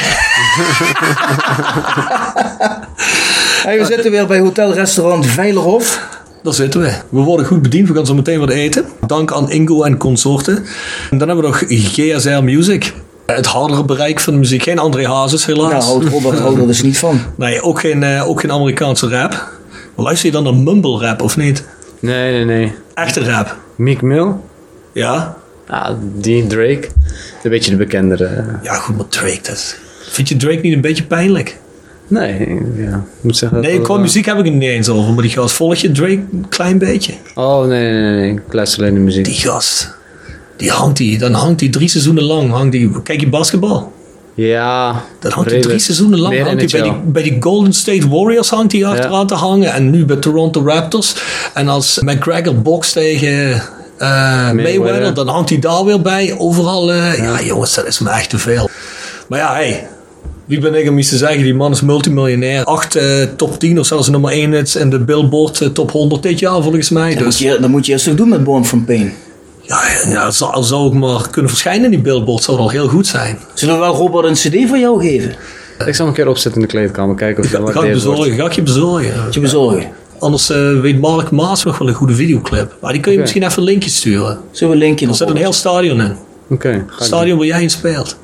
Hey, we zitten weer bij Hotel Restaurant Veilerhof. Daar zitten we. We worden goed bediend, we gaan zo meteen wat eten. Dank aan Ingo en consorten. En dan hebben we nog GSR Music. Het hardere bereik van de muziek. Geen André Hazes, helaas. Nou, Robert houdt er dus niet van. Nee, ook geen, eh, ook geen Amerikaanse rap. Luister je dan naar mumble rap of niet? Nee, nee, nee. Echte rap. Meek Mill? Ja? Ja, die Drake. Een beetje de bekendere. Ja, goed, maar Drake, dat... Vind je Drake niet een beetje pijnlijk? Nee, ja. Ik moet zeggen. Nee, qua wel- muziek heb ik het niet eens over. Maar die gast, volg je Drake een klein beetje? Oh, nee, nee, nee. Ik luister alleen de muziek. Die gast, die hangt die, dan hangt die drie seizoenen lang. Hangt die, kijk je basketbal? Ja. Dan hangt hij redelijk. drie seizoenen lang hangt hij bij, die, bij die Golden State Warriors hangt hij achteraan te hangen. En nu bij Toronto Raptors. En als McGregor bokst tegen eh, Mayweather, dan hangt hij daar weer bij. Overal, eh, ja. jongens, dat is me echt te veel. Maar ja, hey, wie ben ik om iets te zeggen? Die man is multimiljonair. Acht eh, top 10 of zelfs nummer 1 hits in de Billboard top 100 dit jaar volgens mij. Dat moet, Dus je, dat moet je eerst ook doen met Born from Pain. Ja, ja zou, zou ik maar kunnen verschijnen in die Billboard, zou al heel goed zijn. Zullen we wel Robert een cd van jou geven? Ik zal hem een keer opzetten in de kleedkamer. Kijken of Ga, je ga ik bezorgen, ga ik je bezorgen. Moet je bezorgen. Anders eh, weet Mark Maas nog wel een goede videoclip. Maar die kun je misschien even een linkje sturen. Zullen we een linkje Er nog zit een heel stadion in. Oké, ga stadion waar jij in speelt.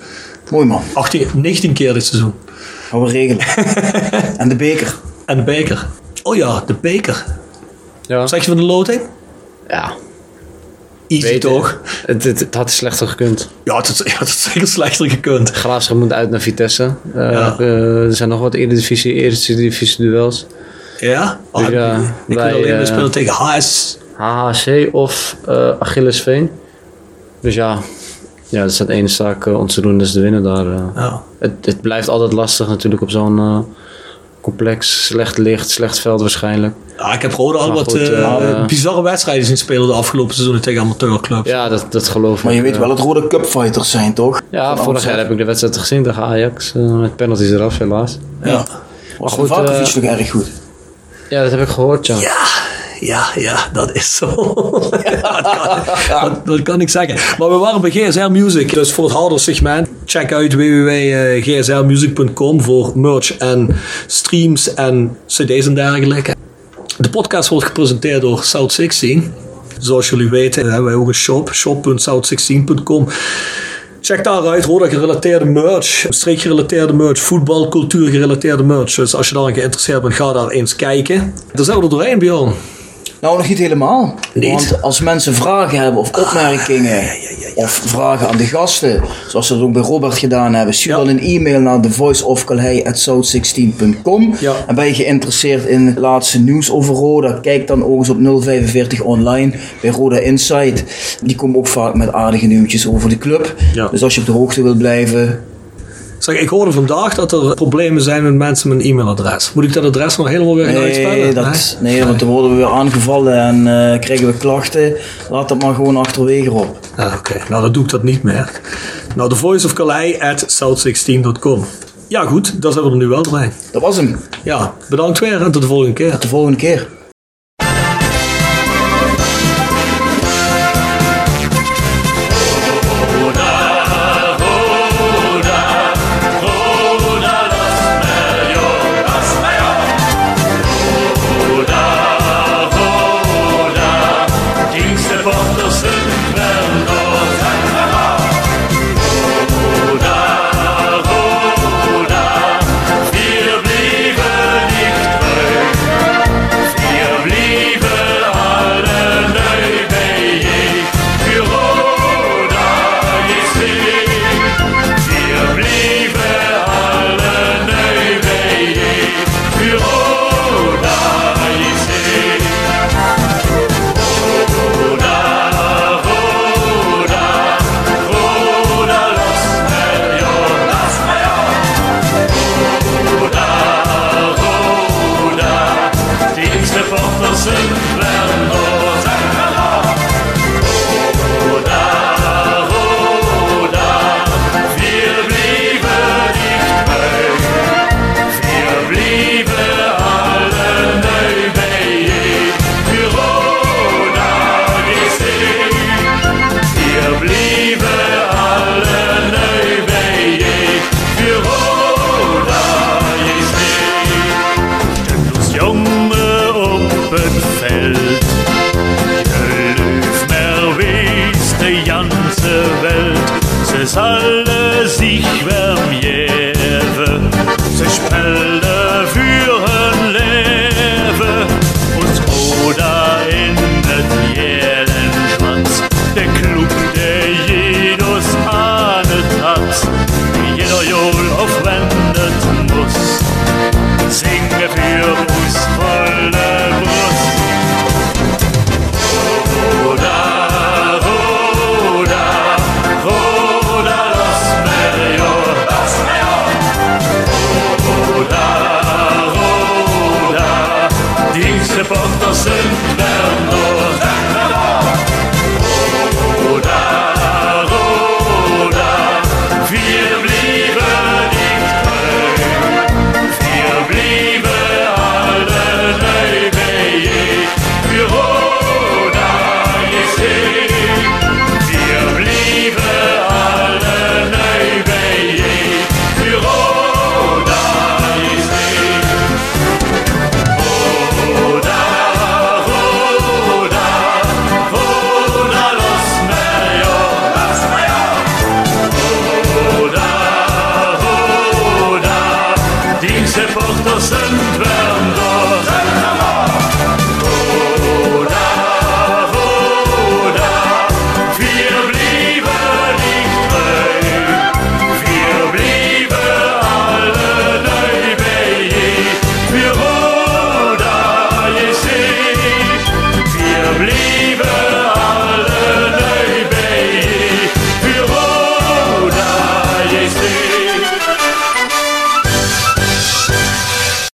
Mooi man. 18, 19 keer dit seizoen. Gaan we regelen. en de beker. En de beker. Oh ja, de beker. Ja. Zeg je van de loting? Ja. Easy toch? Het, het, het had slechter gekund. Ja, het, is- het is zeker slechter gekund. Graafschap moet uit naar Vitesse. Eh, Ja. eh, er zijn nog wat Eredivisie, Eredivisie duels. Ja? Ah, Dus ja, ik wil alleen maar eh, spelen tegen HS. HHC of Achillesveen. Dus ja, ja, dat staat één zaak ons te doen, dus de winnen daar. Ja. Het, het blijft altijd lastig natuurlijk op zo'n complex, slecht licht, slecht veld waarschijnlijk. Ja, ik heb Roda al Maar wat goed, eh, eh, bizarre wedstrijden zien spelen de afgelopen seizoenen tegen amateurclubs. Ja, dat, dat geloof ik. Maar je weet eh. wel dat Rode Cupfighters zijn, toch? Ja, Van vorig Amsterdam. jaar heb ik de wedstrijd gezien tegen Ajax. met penalties eraf helaas. Ja. Was goed, Vakovic eh, toch erg goed? Ja, dat heb ik gehoord, ja. Ja, ja, ja, dat is zo. Ja, dat, kan, dat, dat kan ik zeggen. Maar we waren bij GSR Music. Dus voor het harde segment, check uit www.gsrmusic.com voor merch en streams en cd's en dergelijke. De podcast wordt gepresenteerd door South 16. Zoals jullie weten hebben wij ook een shop, shop.south16.com. Check daaruit, Roda gerelateerde merch, streek gerelateerde merch, voetbal, cultuur gerelateerde merch. Dus als je daarin geïnteresseerd bent, ga daar eens kijken. Daar zijn we er doorheen, Bjorn. Nou, nog niet helemaal. Niet? Want als mensen vragen hebben of opmerkingen of vragen aan de gasten, zoals ze dat ook bij Robert gedaan hebben, stuur dan een e-mail naar thevoiceofcalhei.south16.com. Ja. En ben je geïnteresseerd in het laatste nieuws over Roda, kijk dan ook eens op 045 online bij Roda Insight. Die komen ook vaak met aardige nieuwtjes over de club. Dus als je op de hoogte wilt blijven, Zeg, ik hoorde vandaag dat er problemen zijn met mensen met een e-mailadres. Moet ik dat adres nog helemaal weer gaan Nee, uitspellen? dat, nee, want dan worden we weer aangevallen en eh, krijgen we klachten. Laat dat maar gewoon achterwege op. Ah, Oké, nou dan doe ik dat niet meer. Nou, the voice of Calais at south16.com. Ja, goed, daar zijn we er nu wel bij. Dat was hem. Ja, bedankt weer en tot de volgende keer. Tot de volgende keer. Welt. Köln ist nervös, die ganze Welt, es alle sich wärm